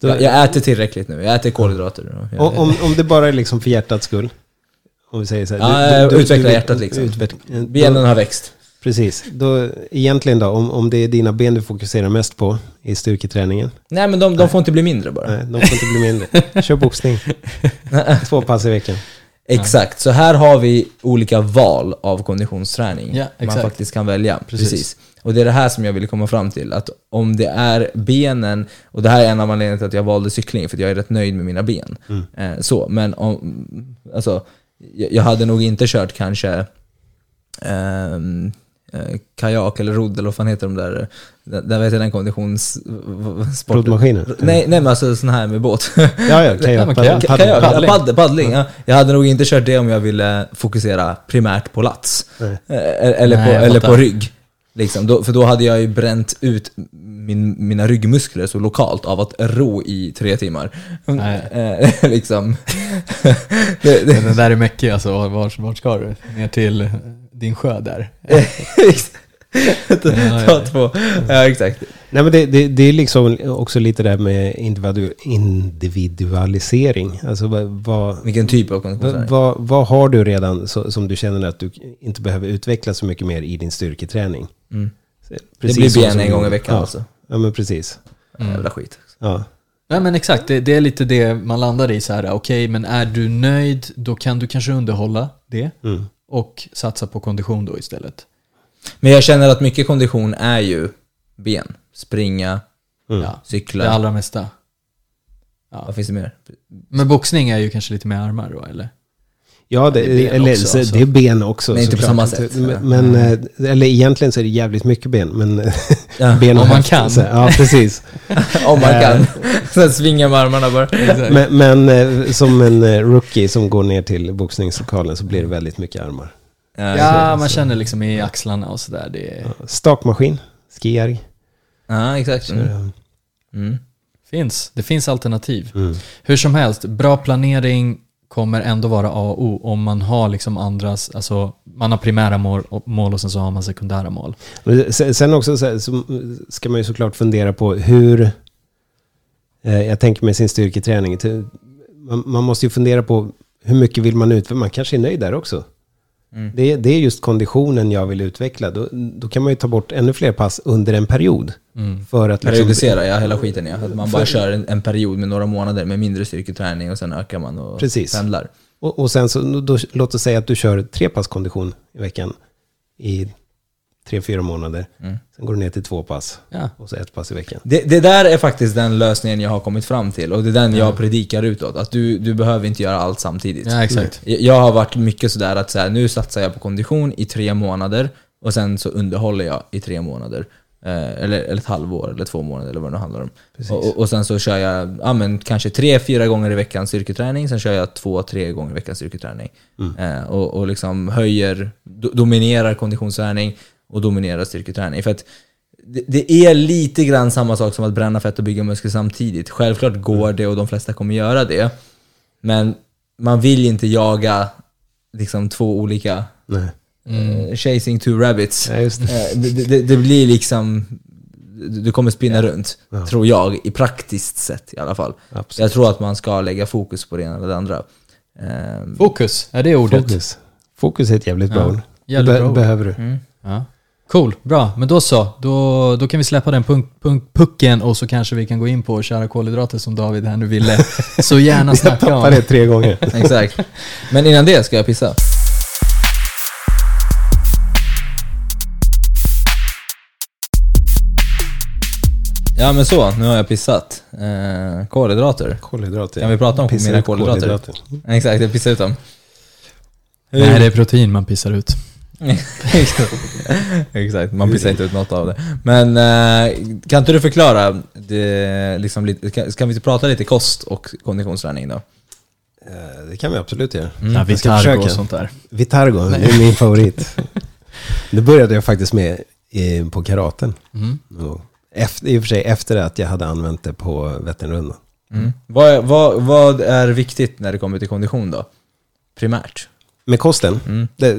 Jag, jag äter tillräckligt nu, jag äter kolhydrater. Jag, om, om, det bara är liksom för hjärtats skull. Om vi säger så Ja, utveckla hjärtat liksom. Utveck- benen har växt. Precis. Då, egentligen då, om, om det är dina ben du fokuserar mest på i styrketräningen. Nej men de, de får inte bli mindre bara. Nej, de får inte bli mindre. Kör boxning. Två pass i veckan. Exakt, så här har vi olika val av konditionsträning. Ja, man faktiskt kan välja. Precis. Precis. Och det är det här som jag ville komma fram till. Att om det är benen, och det här är en av anledningarna till att jag valde cykling, för jag är rätt nöjd med mina ben. Eh, så, men om, alltså, jag, hade nog inte kört kanske eh, kajak eller rodd eller vad fan heter de där, där vet jag den konditionssporten. Roddmaskiner. Nej, nej men alltså sån här med båt. Ja, ja. Paddel- Kajak, paddling. paddling. Paddling, paddling ja. Jag hade nog inte kört det om jag ville fokusera primärt på lats. Nej. Eh, Eller, Nej, på, jag eller på rygg. Liksom. Då, för då hade jag ju bränt ut min, mina ryggmuskler så lokalt av att ro i tre timmar. Nej. Eh, liksom. det, det, Den där är mäckig alltså, vart, vart ska du? Ner till din sjö där? Ta, ja, ta ja. två. Ja, exakt. Nej, men det, det, det är liksom också lite där med individu individualisering. Alltså vad, vad, Vilken typ av vad, konditionsträning? vad, vad har du redan så, som du känner att du inte behöver utveckla så mycket mer i din styrketräning? Mm. Det Precis blir ben en gång i veckan ja. alltså. Ja, men precis. Jävla skit. Ja. Nej men exakt, det, det är lite det man landar i så här. okej men är du nöjd, då kan du kanske underhålla det Mm. och satsa på kondition då istället. Men jag känner att mycket kondition är ju ben. Springa, Mm. Ja, cykla. det allra mesta. Ja. Vad finns det mer? Men boxning är ju kanske lite mer armar då, eller? Ja, det, det är ben eller, också, så, alltså. det är ben också. Men inte på såklart. samma sätt. Men, men, eh, eller egentligen så är det jävligt mycket ben. Men Ja. ben och Om man höft, kan. Så, ja, precis. Om man Eh. kan. Sen svinga med armarna bara. men men eh, som en eh, rookie som går ner till boxningslokalen så blir det väldigt mycket armar. Ja, man känner liksom i axlarna och sådär. Det är... Stakmaskin, skijärg. Ja, exakt. Mm. Mm. Finns. Det finns alternativ. Mm. Hur som helst, bra planering kommer ändå vara A och O om man har liksom andras, alltså man har primära mål, mål och sen så har man sekundära mål. Sen- också så, här, så ska man ju såklart fundera på hur... Eh, jag tänker med sin styrketräning. Man, man måste ju fundera på hur mycket vill man utveckla. Man kanske är nöjd där också. Mm. Det, det är just konditionen jag vill utveckla. Då, då kan man ju ta bort ännu fler pass under en period. Mm. För att liksom, Periodisera ja, hela skiten ja. Att man bara kör en, en period med några månader med mindre styrketräning och sen ökar man och Precis. pendlar. och, och sen så, då, låt oss säga att du kör tre pass kondition i veckan i tre, fyra månader. Mm. Sen går du ner till två pass Ja. och så ett pass i veckan. Det, det där är faktiskt den lösningen jag har kommit fram till och det är den jag predikar utåt. Att du, du behöver inte göra allt samtidigt. ja, exakt. Jag jag har varit mycket sådär att så här, nu satsar jag på kondition i tre månader och sen så underhåller jag i tre månader. Eh, eller, eller ett halvår eller två månader eller vad det nu handlar om. Precis. Och, och, och sen så kör jag ja, men kanske tre, fyra gånger i veckan styrketräning, sen kör jag två, tre gånger i veckan styrketräning. Eh, och, och liksom höjer, do, dominerar konditionsträning och dominerar styrketräning. För att det, det är lite grann samma sak som att bränna fett och bygga muskler samtidigt. Självklart går det och de flesta kommer göra det. Men man vill inte jaga liksom två olika Nej. eh, chasing two rabbits. Ja, just det. Eh, det, det, det blir liksom, du kommer spinna runt, Ja. tror jag, i praktiskt sett i alla fall. Absolut. Jag tror att man ska lägga fokus på det ena eller det andra. Eh, Fokus, är det ordet? Fokus. Fokus är ett jävligt bra Ja. ord. Det Jävligt be- bra ord. behöver du. mm. Cool, bra. Men då så. Då, då kan vi släppa den punk, punk, pucken och så kanske vi kan gå in på kära kolhydrater som David här nu ville så gärna Jag snacka tappade om. det tre gånger. Exakt. Men innan det ska jag pissa. Ja men så, nu har jag pissat. Eh, kolhydrater. Kolhydrater. Kan vi prata om mina ut kolhydrater? Exakt, jag pissar ut dem. Nej, det är protein man pissar ut. Exakt, man pissar inte ut något av det. Men eh, kan inte du förklara, det, liksom, kan, kan vi prata lite kost och konditionsträning då? Eh, Det kan vi absolut göra. Ja, Jag ska Vitargo och sånt där. Vitargo, det är min favorit. Det började jag faktiskt med på karaten. Mm. Och Efter, I och för sig efter att jag hade använt det på Vätternrundan. Mm. Vad, är- vad, vad är viktigt när det kommer till kondition då? Primärt? Med kosten, Mm. det,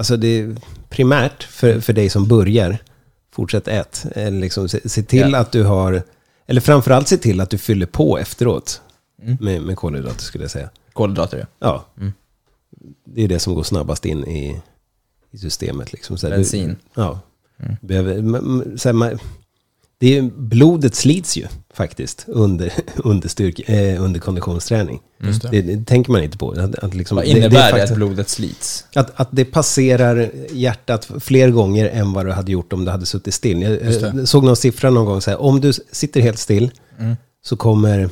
alltså det är primärt för, för dig som börjar, fortsätt ät. Eller Liksom, se, se till Ja. att du har, eller framförallt se till att du fyller på efteråt Mm. med, med kolhydrater skulle jag säga. Kolhydrater ja. Ja. Mm. Det är det som går snabbast in i, i systemet. Liksom. Så Bensin. Du, ja. Mm. Behöver, så här, man, det är, blodet slits ju faktiskt under, under, styrk, eh, under konditionsträning. Just Det, det tänker man inte på. Att, att liksom, Vad det- innebär det det, är faktiskt- att blodet slits? att, att det passerar hjärtat fler gånger än vad du hade gjort om du hade suttit still. Jag eh, såg någon siffra någon gång, så här, om du sitter helt still Mm. så, kommer,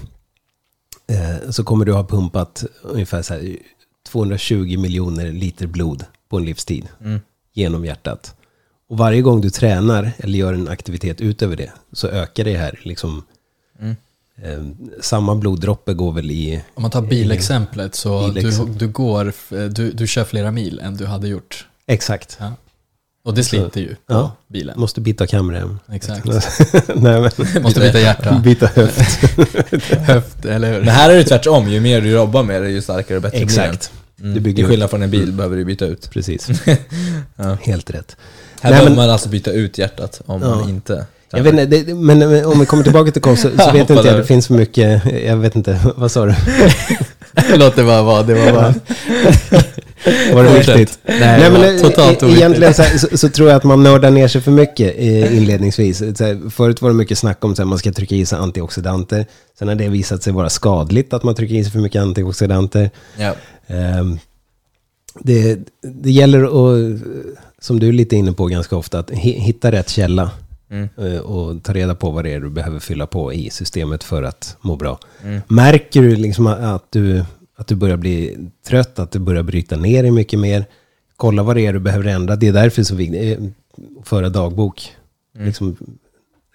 eh, så kommer du ha pumpat ungefär så här, 220 miljoner liter blod på en livstid Mm. genom hjärtat. Och varje gång du tränar eller gör en aktivitet utöver det så ökar det här. Liksom, Mm. eh, samma bloddroppe går väl i... Om man tar bilexemplet så du, Bilexempel. du, går, du, du kör flera mil än du hade gjort. Exakt. Ja. Och det sliter ju på Ja. bilen. Måste byta kamrem. Exakt. Nej, men, Måste byta hjärta, byta höft. höft, eller hur? Men här är det tvärtom, ju mer du jobbar med det, ju starkare och bättre Exakt. blir Du Mm. bygger Till skillnad från en bil behöver du byta ut. Precis. Ja. Helt rätt. Här Nej, behöver men- man alltså byta ut hjärtat om Ja. man inte... Jag vet inte, det, men om vi kommer tillbaka till kost så, så vet inte jag, det finns för mycket, jag vet inte, vad sa du? Förlåt, det var vad? Det var vad? Var det viktigt? Nej, Nej, men e- totalt e- oviktigt. egentligen så, här, så, så tror jag att man nördar ner sig för mycket eh, inledningsvis. Så här, förut var det mycket snack om att man ska trycka i sig antioxidanter. Sen har det visat sig vara skadligt att man trycker i sig för mycket antioxidanter. Ja. Ehm, det, det gäller att, som du är lite inne på ganska ofta, att hi- hitta rätt källa. Mm. eh, Och ta reda på vad det är du behöver fylla på i systemet för att må bra. Mm. Märker du liksom att du, att du börjar bli trött, att du börjar bryta ner dig mycket mer. Kolla vad det är du behöver ändra. Det är därför så viktigt eh, att föra dagbok. Liksom,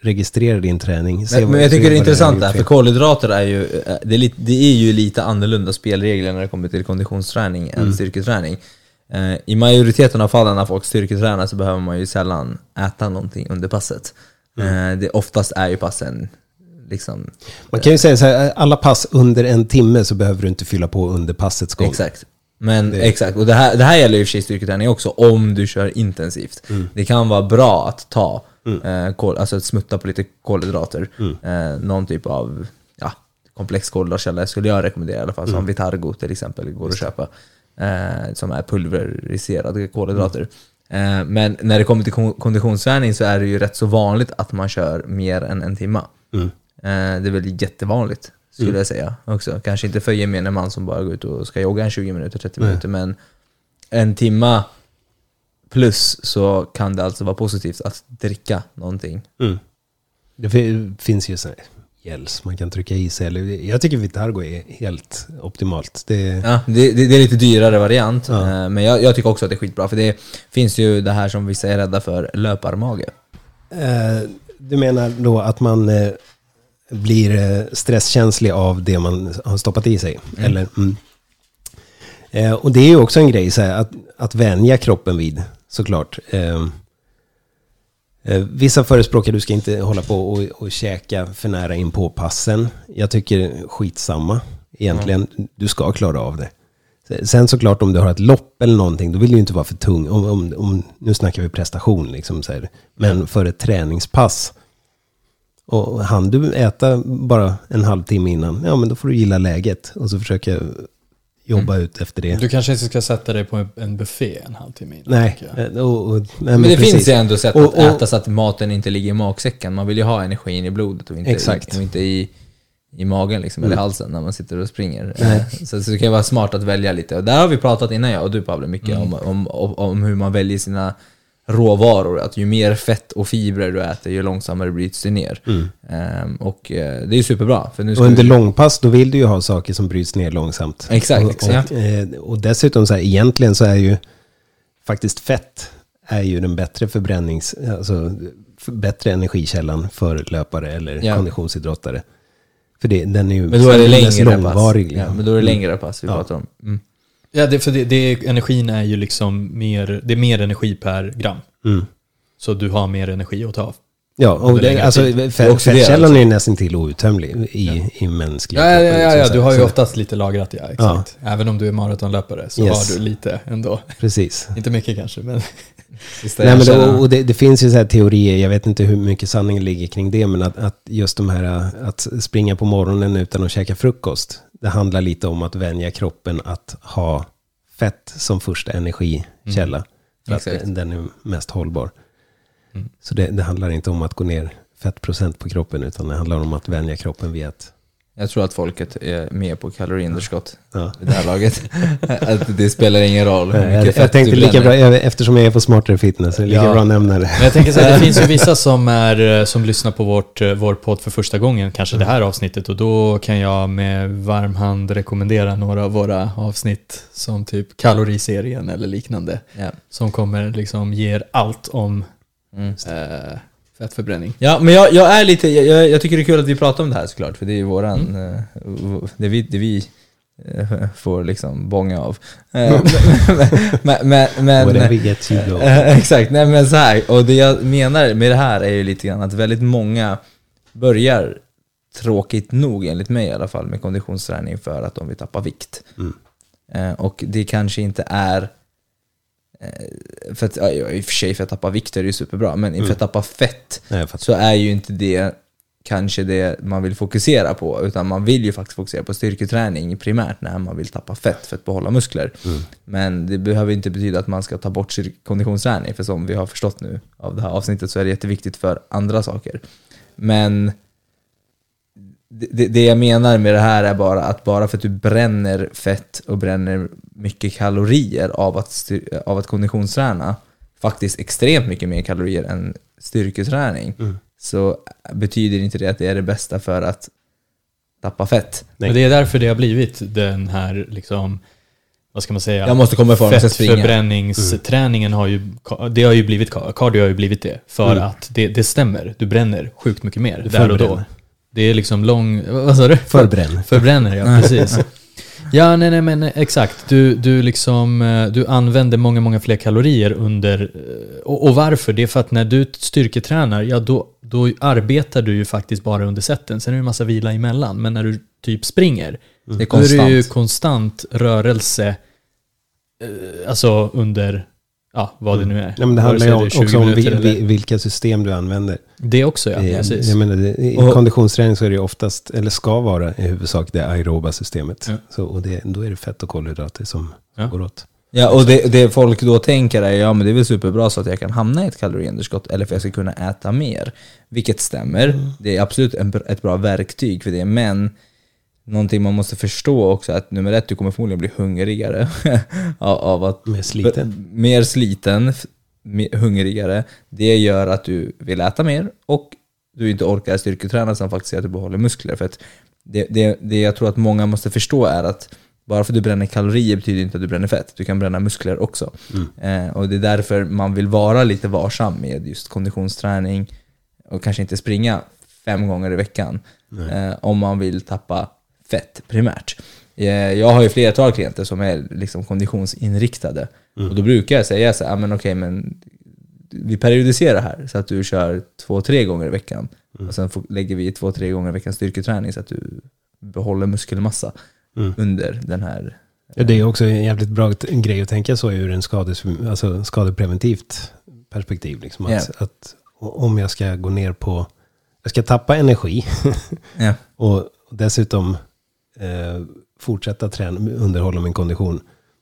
registrera din träning. Men, men jag tycker det är intressant där, för kolhydrater är ju, eh, det är, lite, det är ju lite annorlunda spelregler när det kommer till konditionsträning än Mm. styrketräning. Eh, I majoriteten av fallen när folk styrketränar så behöver man ju sällan äta någonting under passet. Mm. Eh, det oftast är ju passen liksom... Man kan ju säga så här, alla pass under en timme så behöver du inte fylla på under passets gång. Exakt. Men Det- exakt, och det här, det här gäller i och för sig styrketräning också, om du kör intensivt. Mm. Det kan vara bra att ta, eh, kol, alltså att smutta på lite kolhydrater. Mm. Eh, någon typ av ja, komplex kolhydratkälla skulle jag rekommendera i alla fall, Mm. som Vitargo till exempel, går att köpa. Eh, som är pulveriserade kolhydrater. Mm. Eh, men när det kommer till kon- konditionsträning så är det ju rätt så vanligt att man kör mer än en timma. Mm. Det är väl jättevanligt, skulle jag säga också. Kanske inte för gemene man som bara går ut och ska jogga en 20 minuter, 30 Nej. minuter, men en timma plus så kan det alltså vara positivt att dricka någonting. Mm. Det fi- finns ju så här gels man kan trycka i sig. Eller, jag tycker Vitargo är helt optimalt. Det, Ja, det, det, det är lite dyrare variant, Ja. eh, men jag, jag tycker också att det är skitbra, för det finns ju det här som vissa är rädda för, löparmage. Eh, du menar då att man eh, blir stresskänslig av det man har stoppat i sig? Eller, mm. eh, och det är ju också en grej, så här, att, att vänja kroppen vid, såklart. Ehm, eh, vissa förespråkar du ska inte hålla på och, och käka för nära in på passen. Jag tycker skitsamma, egentligen. Du ska klara av det. Sen såklart om du har ett lopp eller någonting, då vill du ju inte vara för tung. Om, om, om, nu snackar vi prestation, liksom, så här. men för ett träningspass. Och han du äta bara en halvtimme innan, ja men då får du gilla läget och så försöka jobba ut efter det. Du kanske inte ska sätta dig på en buffé en halvtimme innan. nej, eh, och, och, nej, Men, men det precis. finns ju ändå sätt att och- äta så att maten inte ligger i magsäcken. Man vill ju ha energin i blodet och inte, Exakt. och inte i, i magen liksom, Mm. eller halsen när man sitter och springer. Eh, Så, så det kan vara smart att välja lite. Och där har vi pratat innan jag och du Pavle mycket Mm. om, om, om, om hur man väljer sina råvaror. Att ju mer fett och fibrer du äter, ju långsammare bryts det ner. Ehm, och eh, det är ju superbra. För nu Mm. Och under vi- långpass då vill du ju ha saker som bryts ner långsamt. Exakt, Och, exakt. och, eh, och dessutom så här, egentligen så är ju faktiskt fett är ju den bättre förbrännings, alltså bättre energikällan för löpare eller Ja. konditionsidrottare. För det, den är ju Men då är det längre pass. Ja, liksom. men då är det längre pass vi Ja. pratar om. Mm. Ja, det, för det, det, energin är ju liksom mer, det är mer energi per gram. Mm. Så du har mer energi att ta av. Ja, och det, alltså, fettkällan alltså. är ju nästan till outtömlig i, i mänsklig Ja, ja, ja, ja, du har ju oftast lite lagrat, ja. Exakt. Även om du är maratonlöpare så Yes. har du lite ändå. Precis. Inte mycket kanske, men Nej, men det, och det, det finns ju så här teorier, jag vet inte hur mycket sanning ligger kring det, men att, att just de här att springa på morgonen utan att käka frukost, det handlar lite om att vänja kroppen att ha fett som första energikälla. För att den är mest hållbar. Mm. Så det, det handlar inte om att gå ner fettprocent på kroppen, utan det handlar om att vänja kroppen vid att... Jag tror att folket är med på kaloriunderskott Ja. i det här laget. att det spelar ingen roll hur mycket Jag, jag tänkte lika bra, eftersom jag är på Smartare Fitness, är det lika Ja. bra nämna det. Men jag tänker så här, det finns ju vissa som, är, eh, som lyssnar på vårt, eh, vår podd för första gången, kanske det här avsnittet, och då kan jag med varm hand rekommendera några av våra avsnitt som typ kaloriserien eller liknande, Ja. som kommer liksom ger allt om Mm. eh, fettförbränning. ja, men jag, jag är lite, jag- jag, tycker det är kul att vi pratar om det här såklart, för det är ju våran, Mm. eh, det vi, det vi eh, får liksom bånga av. Eh, men, men, men. Eh, Exakt, nej men så här, och det jag menar med det här är ju lite grann att väldigt många börjar, tråkigt nog enligt mig i alla fall, med konditionsträning för att de vill tappa vikt. Mm. Och det kanske inte är, för att, ja, i och för sig för att tappa vikt är det ju superbra, men Mm. för att tappa fett Nej, så är ju inte det kanske det man vill fokusera på, utan man vill ju faktiskt fokusera på styrketräning primärt när man vill tappa fett för att behålla muskler. Mm. Men det behöver inte betyda att man ska ta bort konditionsträning, för som vi har förstått nu av det här avsnittet så är det jätteviktigt för andra saker. Men det, det- jag menar med det här är bara att bara för att du bränner fett och bränner mycket kalorier av att, styr, av att konditionsträna, faktiskt extremt mycket mer kalorier än styrketräning, Mm. så betyder inte det att det är det bästa för att tappa fett. Men det är därför det har blivit den här, liksom, vad ska man säga? Jag måste komma ifrån. Fettförbränningsträningen har ju, det har ju blivit, cardio har ju blivit det. För Mm. att det, det stämmer, du bränner sjukt mycket mer Du där och då. Förbränner. Det är liksom lång, vad sa du? Förbränn. Förbränner, ja precis. Ja, nej, nej, men exakt. Du, du, liksom, eh, du använder många, många fler kalorier under... eh, Och, och varför? Det är för att när du styrketränar, ja då, då arbetar du ju faktiskt bara under sätten. Sen är det en massa vila emellan. Men när du typ springer, Det är då är det ju konstant. konstant rörelse. eh, Alltså under, ja, vad det nu är. Ja, men det handlar ju är 20 också om vil, vilka system du använder. Det också, ja. I- Precis. jag menar, det, I Och- konditionsträning så är det ju oftast, eller ska vara i huvudsak det aeroba systemet. Ja. Så, och det, då är det fett och kolhydrater som Ja. går åt. Ja, och det, det folk då tänker är ja men det är väl superbra så att jag kan hamna i ett kaloriunderskott eller för att jag ska kunna äta mer. Vilket stämmer. Det är absolut en, ett bra verktyg för det, men någonting man måste förstå också att nummer ett, du kommer förmodligen bli hungrigare av, av att Mer sliten. mer sliten, hungrigare. Det gör att du vill äta mer och du inte orkar styrketräna som faktiskt gör att du behåller muskler. För att det, det, det jag tror att många måste förstå är att bara för att du bränner kalorier betyder inte att du bränner fett. Du kan bränna muskler också. Eh, och det är därför man vill vara lite varsam med just konditionsträning och kanske inte springa fem gånger i veckan eh, om man vill tappa fett primärt. Eh, jag har ju flertal klienter som är liksom konditionsinriktade och då brukar jag säga så här, "Ah, men okej men vi periodiserar här så att du kör två, tre gånger i veckan. Och sen får, lägger vi två, tre gånger i veckan styrketräning så att du behåller muskelmassa Mm. under den här... Ja, det är också en jävligt bra grej att tänka så ur en skades, alltså skadepreventivt perspektiv. Liksom. Att, Ja. att om jag ska gå ner på, jag ska tappa energi Ja, och dessutom eh, fortsätta träna, underhålla min kondition.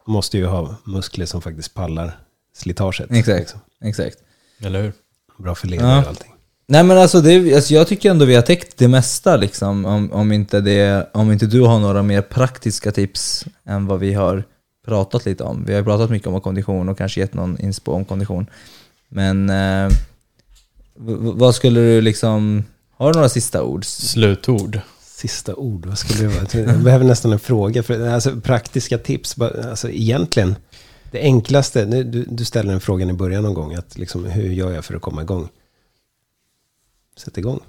Måste ju ha muskler som faktiskt pallar slitaget. exakt. Liksom. exakt. Eller hur? Bra för leder Ja. och allting. Nej men alltså, det, alltså jag tycker ändå vi har täckt det mesta liksom. Om, om, inte det, om inte du har några mer praktiska tips än vad vi har pratat lite om. Vi har pratat mycket om kondition och kanske gett någon inspo om kondition. Men eh, vad skulle du liksom... Har du några sista ord? Slutord. Sista ord, vad skulle det vara? Jag behöver nästan en fråga. För, alltså, praktiska tips, bara- alltså, egentligen. Det enklaste, nu- du, du ställer en frågan i början någon gång. Att liksom, hur gör jag för att komma igång? Sätt igång.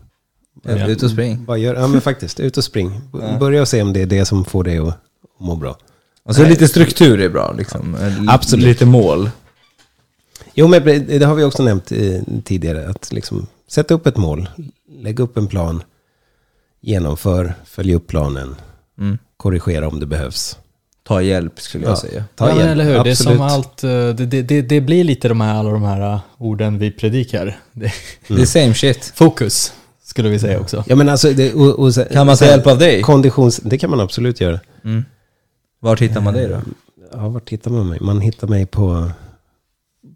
Ja. Ut och spring. Vad gör, ja men faktiskt, ut och spring. Börja och se om det är det som får dig att, att må bra. Och så lite struktur är bra liksom. Absolut. Lite mål. Jo men det har vi också nämnt eh, tidigare. Att liksom sätta upp ett mål. Lägg upp en plan. Genomför, följ upp planen. Mm. Korrigera om det behövs. Ta hjälp skulle jag Ja. säga. Ta ja, hjälp, eller hur? Det är absolut. som allt, eh, det, det, det, blir lite de här, alla de här eh, orden vi predikar. Det, är same shit. fokus, skulle vi säga också. Ja men alltså, det, och, och, Kan man ta hjälp av dig? Konditions, det kan man absolut göra. Mm. Vart hittar man dig då? Ja, vart hittar man mig? Man hittar mig på,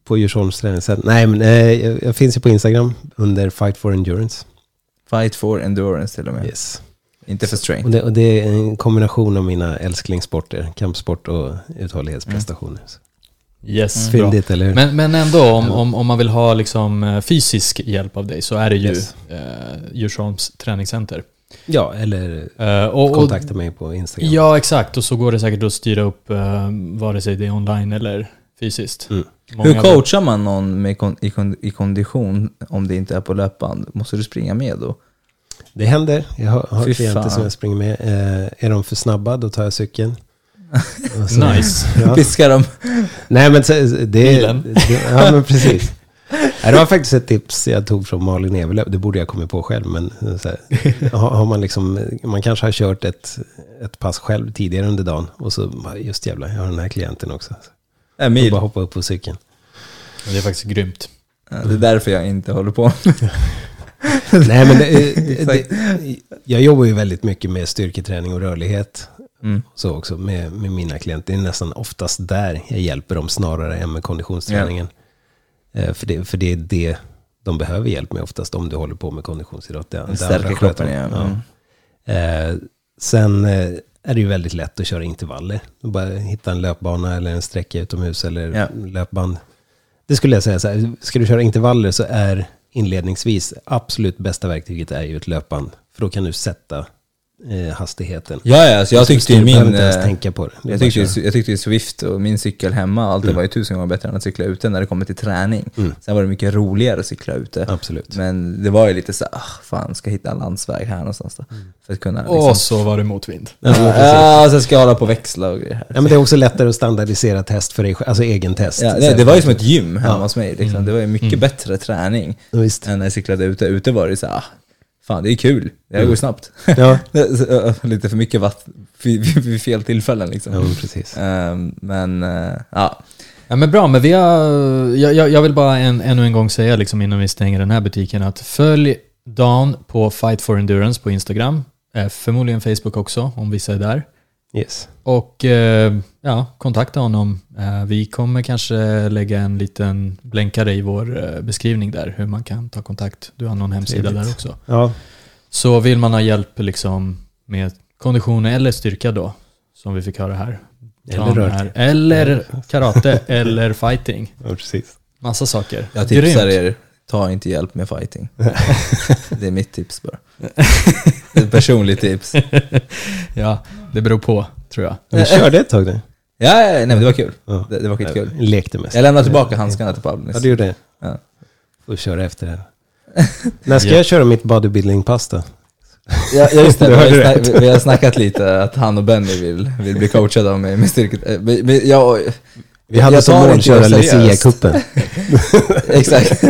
på Djursholms träningscenter. Nej, men eh, jag, jag finns ju på Instagram under Fight for Endurance. Fight for endurance till och med. Yes. Inte för strength. Och det, och det är en kombination av mina älsklingssporter, kampsport och uthållighetsprestationer. Yes, bra. Fyndigt, eller hur? Men, men ändå, om, om, om man vill ha liksom eh, fysisk hjälp av dig så är det ju Yes. eh, Djursholms träningscenter. ja, eller Eh, och, och, kontakta mig på Instagram. Ja, exakt. Och så går det säkert att styra upp eh, vare sig det är online eller fysiskt. Mm. Hur coachar man någon med kon i, kon i kondition om det inte är på löpband? Måste du springa med då? Det händer. Jag har, har klienter som jag springer med. Eh, är de för snabba, då tar jag cykeln. Och så- Nice. Ja. Piskar de? Nej men så- det, Bilen. det Ja men precis. Det var faktiskt ett tips jag tog från Malin Evelöv. Det borde jag kommit på själv. Men så här, har man liksom, man kanske har kört ett, ett pass själv tidigare under dagen. Och så just jävlar, jag har den här klienten också. En Och mil. bara hoppa upp på cykeln. Det är faktiskt grymt. Ja, Det är därför jag inte håller på. Nej men det, det, jag jobbar ju väldigt mycket med styrketräning och rörlighet. Mm. Så också med, med mina klienter. Det är nästan oftast där jag hjälper dem snarare än med konditionsträningen. Eh, för, det, för det är det de behöver hjälp med oftast om du håller på med konditionsidrott. Det, det Stärka andra kroppen igen. Ja. Mm. Eh, sen eh, är det ju väldigt lätt att köra intervaller. Bara hitta en löpbana eller en sträcka utomhus eller Ja. löpband. Det skulle jag säga så här, ska du köra intervaller så är inledningsvis absolut bästa verktyget är ju ett löpband. För då kan du sätta eh, hastigheten. Ja, ja, så jag tyckte ju min... inte eh, tänka på det. Det Jag tyckte, jag tyckte ju Swift och min cykel hemma alltid Mm. var ju tusen gånger bättre än att cykla ute när det kommer till träning. Mm. Sen var det mycket roligare att cykla ute. Absolut. Men det var ju lite så ah, fan ska jag hitta en landsväg här någonstans då? För att kunna liksom... Och så var det motvind. Ja. Ja, sen ska jag hålla på och växla och grejer här. Ja, men det är också lättare att standardisera test för dig själv, alltså egen test. Ja, nej, det var ju som ett gym hemma Ja. hos mig. Liksom. Det var ju mycket bättre träning Ja, än när jag cyklade ute. Ute var det så här, ah, fan det är kul, det här går snabbt. Ja, Lite för mycket vatten vid, fel tillfällen liksom. ja precis. Ehm, men, eh, ja. Ja men bra, men vi har, jag, jag, jag vill bara en, ännu en gång säga liksom innan vi stänger den här butiken att följ Dan på Fight for Endurance på Instagram. Eh, förmodligen Facebook också om vissa är där. Yes. Och eh, ja, kontakta honom. Eh, vi kommer kanske lägga en liten blänkare i vår eh, beskrivning där hur man kan ta kontakt. Du har någon hemsida Trevligt. där också. Ja, Så vill man ha hjälp liksom med kondition eller styrka då, som vi fick höra här. Eller här. Eller karate eller fighting. ja precis. Massa saker. Jag tipsar Grymt. er, ta inte hjälp med fighting. det är mitt tips bara. Ett personligt tips. Ja, det beror på tror jag. Vi körde ett tag nu. Ja, ja, nej men det var kul. Ja. Det, det var skitkul. Lekte mest. Jag lämnar tillbaka handskarna till Pablo Ja, du gjorde det. Ja. Får köra efter det. När ska Ja. jag köra mitt bodybuilding-pass då? Ja, ja just det, Du vi har, snack, vi- har snackat lite att han och Benny vill, vill bli coachade av mig med styrket. eh, men- men Jag, Vi hade jag som mål att köra. Lucia-cupen. Exakt.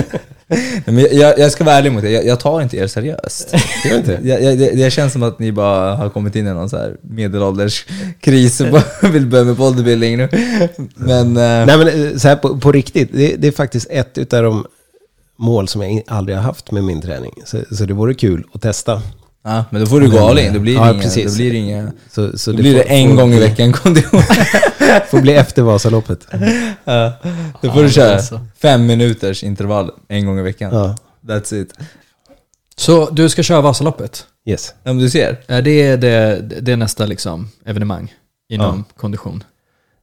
Men jag, jag, ska vara ärlig mot er, jag, jag tar inte er seriöst. Gör inte? Jag, jag, det, det känns som att ni bara har kommit in i någon så här medelålderskris och bara vill börja med bodybuilding nu. Men... eh, Nej men eh, så här på, på riktigt, det, det är faktiskt ett utav de mål som jag aldrig har haft med min träning. Så, så det vore kul att testa. Ja, men då får du gå all in. Då blir det Ja, inga, precis. då blir det inga, Så, så då blir det får- en får gång i veckan kondition. får bli efter Vasaloppet. Ja, då får Ja, du köra alltså. fem minuters intervall en gång i veckan. Ja, That's it. Så du ska köra Vasaloppet? yes. Ja, men du ser. Är det, det, det är nästa liksom evenemang inom kondition?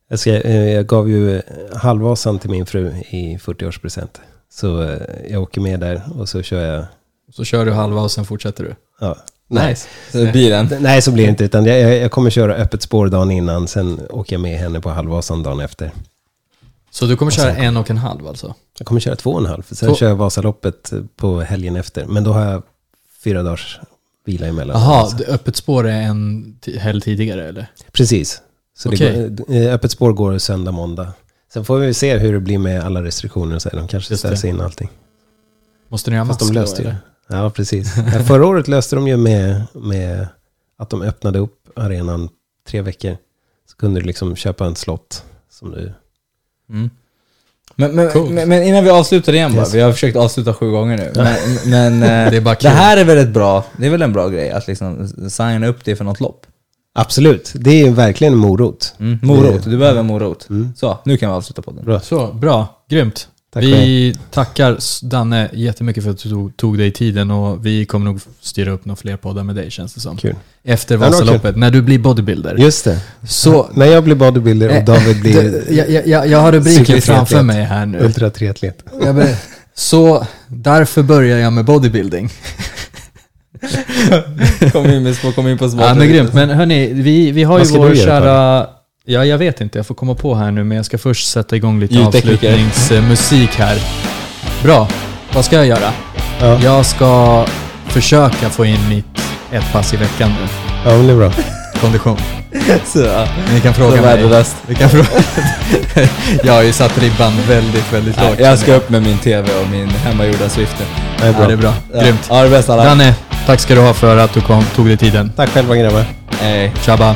Jag, ska, eh, jag gav ju eh, halvvasan till min fru i 40-årspresent. Så eh, jag åker med där och så kör jag... Så kör du halva och sen fortsätter du? Ja, nej. Så blir den. Nej, så blir det inte. Utan jag, jag kommer köra öppet spår dagen innan. Sen åker jag med henne på halvvasan dagen efter. Så du kommer Och köra sen- en och en halv alltså? Jag kommer köra två och en halv. Sen Två- kör jag Vasaloppet på helgen efter. Men då har jag fyra dagars vila emellan. Jaha, Alltså. öppet spår är en helg tidigare eller? Precis. Så det går, eh, öppet spår går söndag, måndag. Sen får vi se hur det blir med alla restriktioner. och Så de kanske ställer in allting. Måste ni ha Fast mask de då, löste ju eller? Ja, precis. Ja, förra året löste de ju med, med att de öppnade upp arenan tre veckor. Så kunde du liksom köpa en slott som du... Mm. Men, men, Coolt. men, men innan vi avslutar igen bara, Yes. vi har försökt avsluta sju gånger nu. Men, men eh, Det är bara det här är väl ett bra, det är väl en bra grej att liksom signa upp det för något lopp. Absolut, det är ju verkligen en morot. Mm. Morot, du behöver en morot. Mm. Så, nu kan vi avsluta podden. Bra. Så, bra. Grymt. Tack vi tackar Danne jättemycket för att du tog, tog dig tiden och vi kommer nog styra upp några fler poddar med dig känns det som. Kul. Efter Vasaloppet, när du blir bodybuilder. Just det. Så, När jag blir bodybuilder och Eh, David blir jag, jag- jag, har rubriken framför mig här nu. ultratriatlet. Så därför börjar jag med bodybuilding. kom in, med, små- kom in på små Ja men grymt. Men hörni, vi, vi har ju vår kära... Ja, jag vet inte. Jag får komma på här nu, men jag ska först sätta igång lite avslutningsmusik här. Bra. Vad ska jag göra? Ja, Jag ska försöka få in mitt ett pass i veckan nu. ja men det är bra. Kondition. Så, ja. Ni kan fråga mig. värdelöst. Vi kan fråga. jag har ju satt ribban väldigt, väldigt lågt. Jag ska upp med min TV och min hemmagjorda Swifter. Det är Ja, bra. det är bra. Ja. Grymt. Ja, det bästa alla. Danne, tack ska du ha för att du kom, tog dig tiden. Tack själva grabbar. Hej. Tjabba.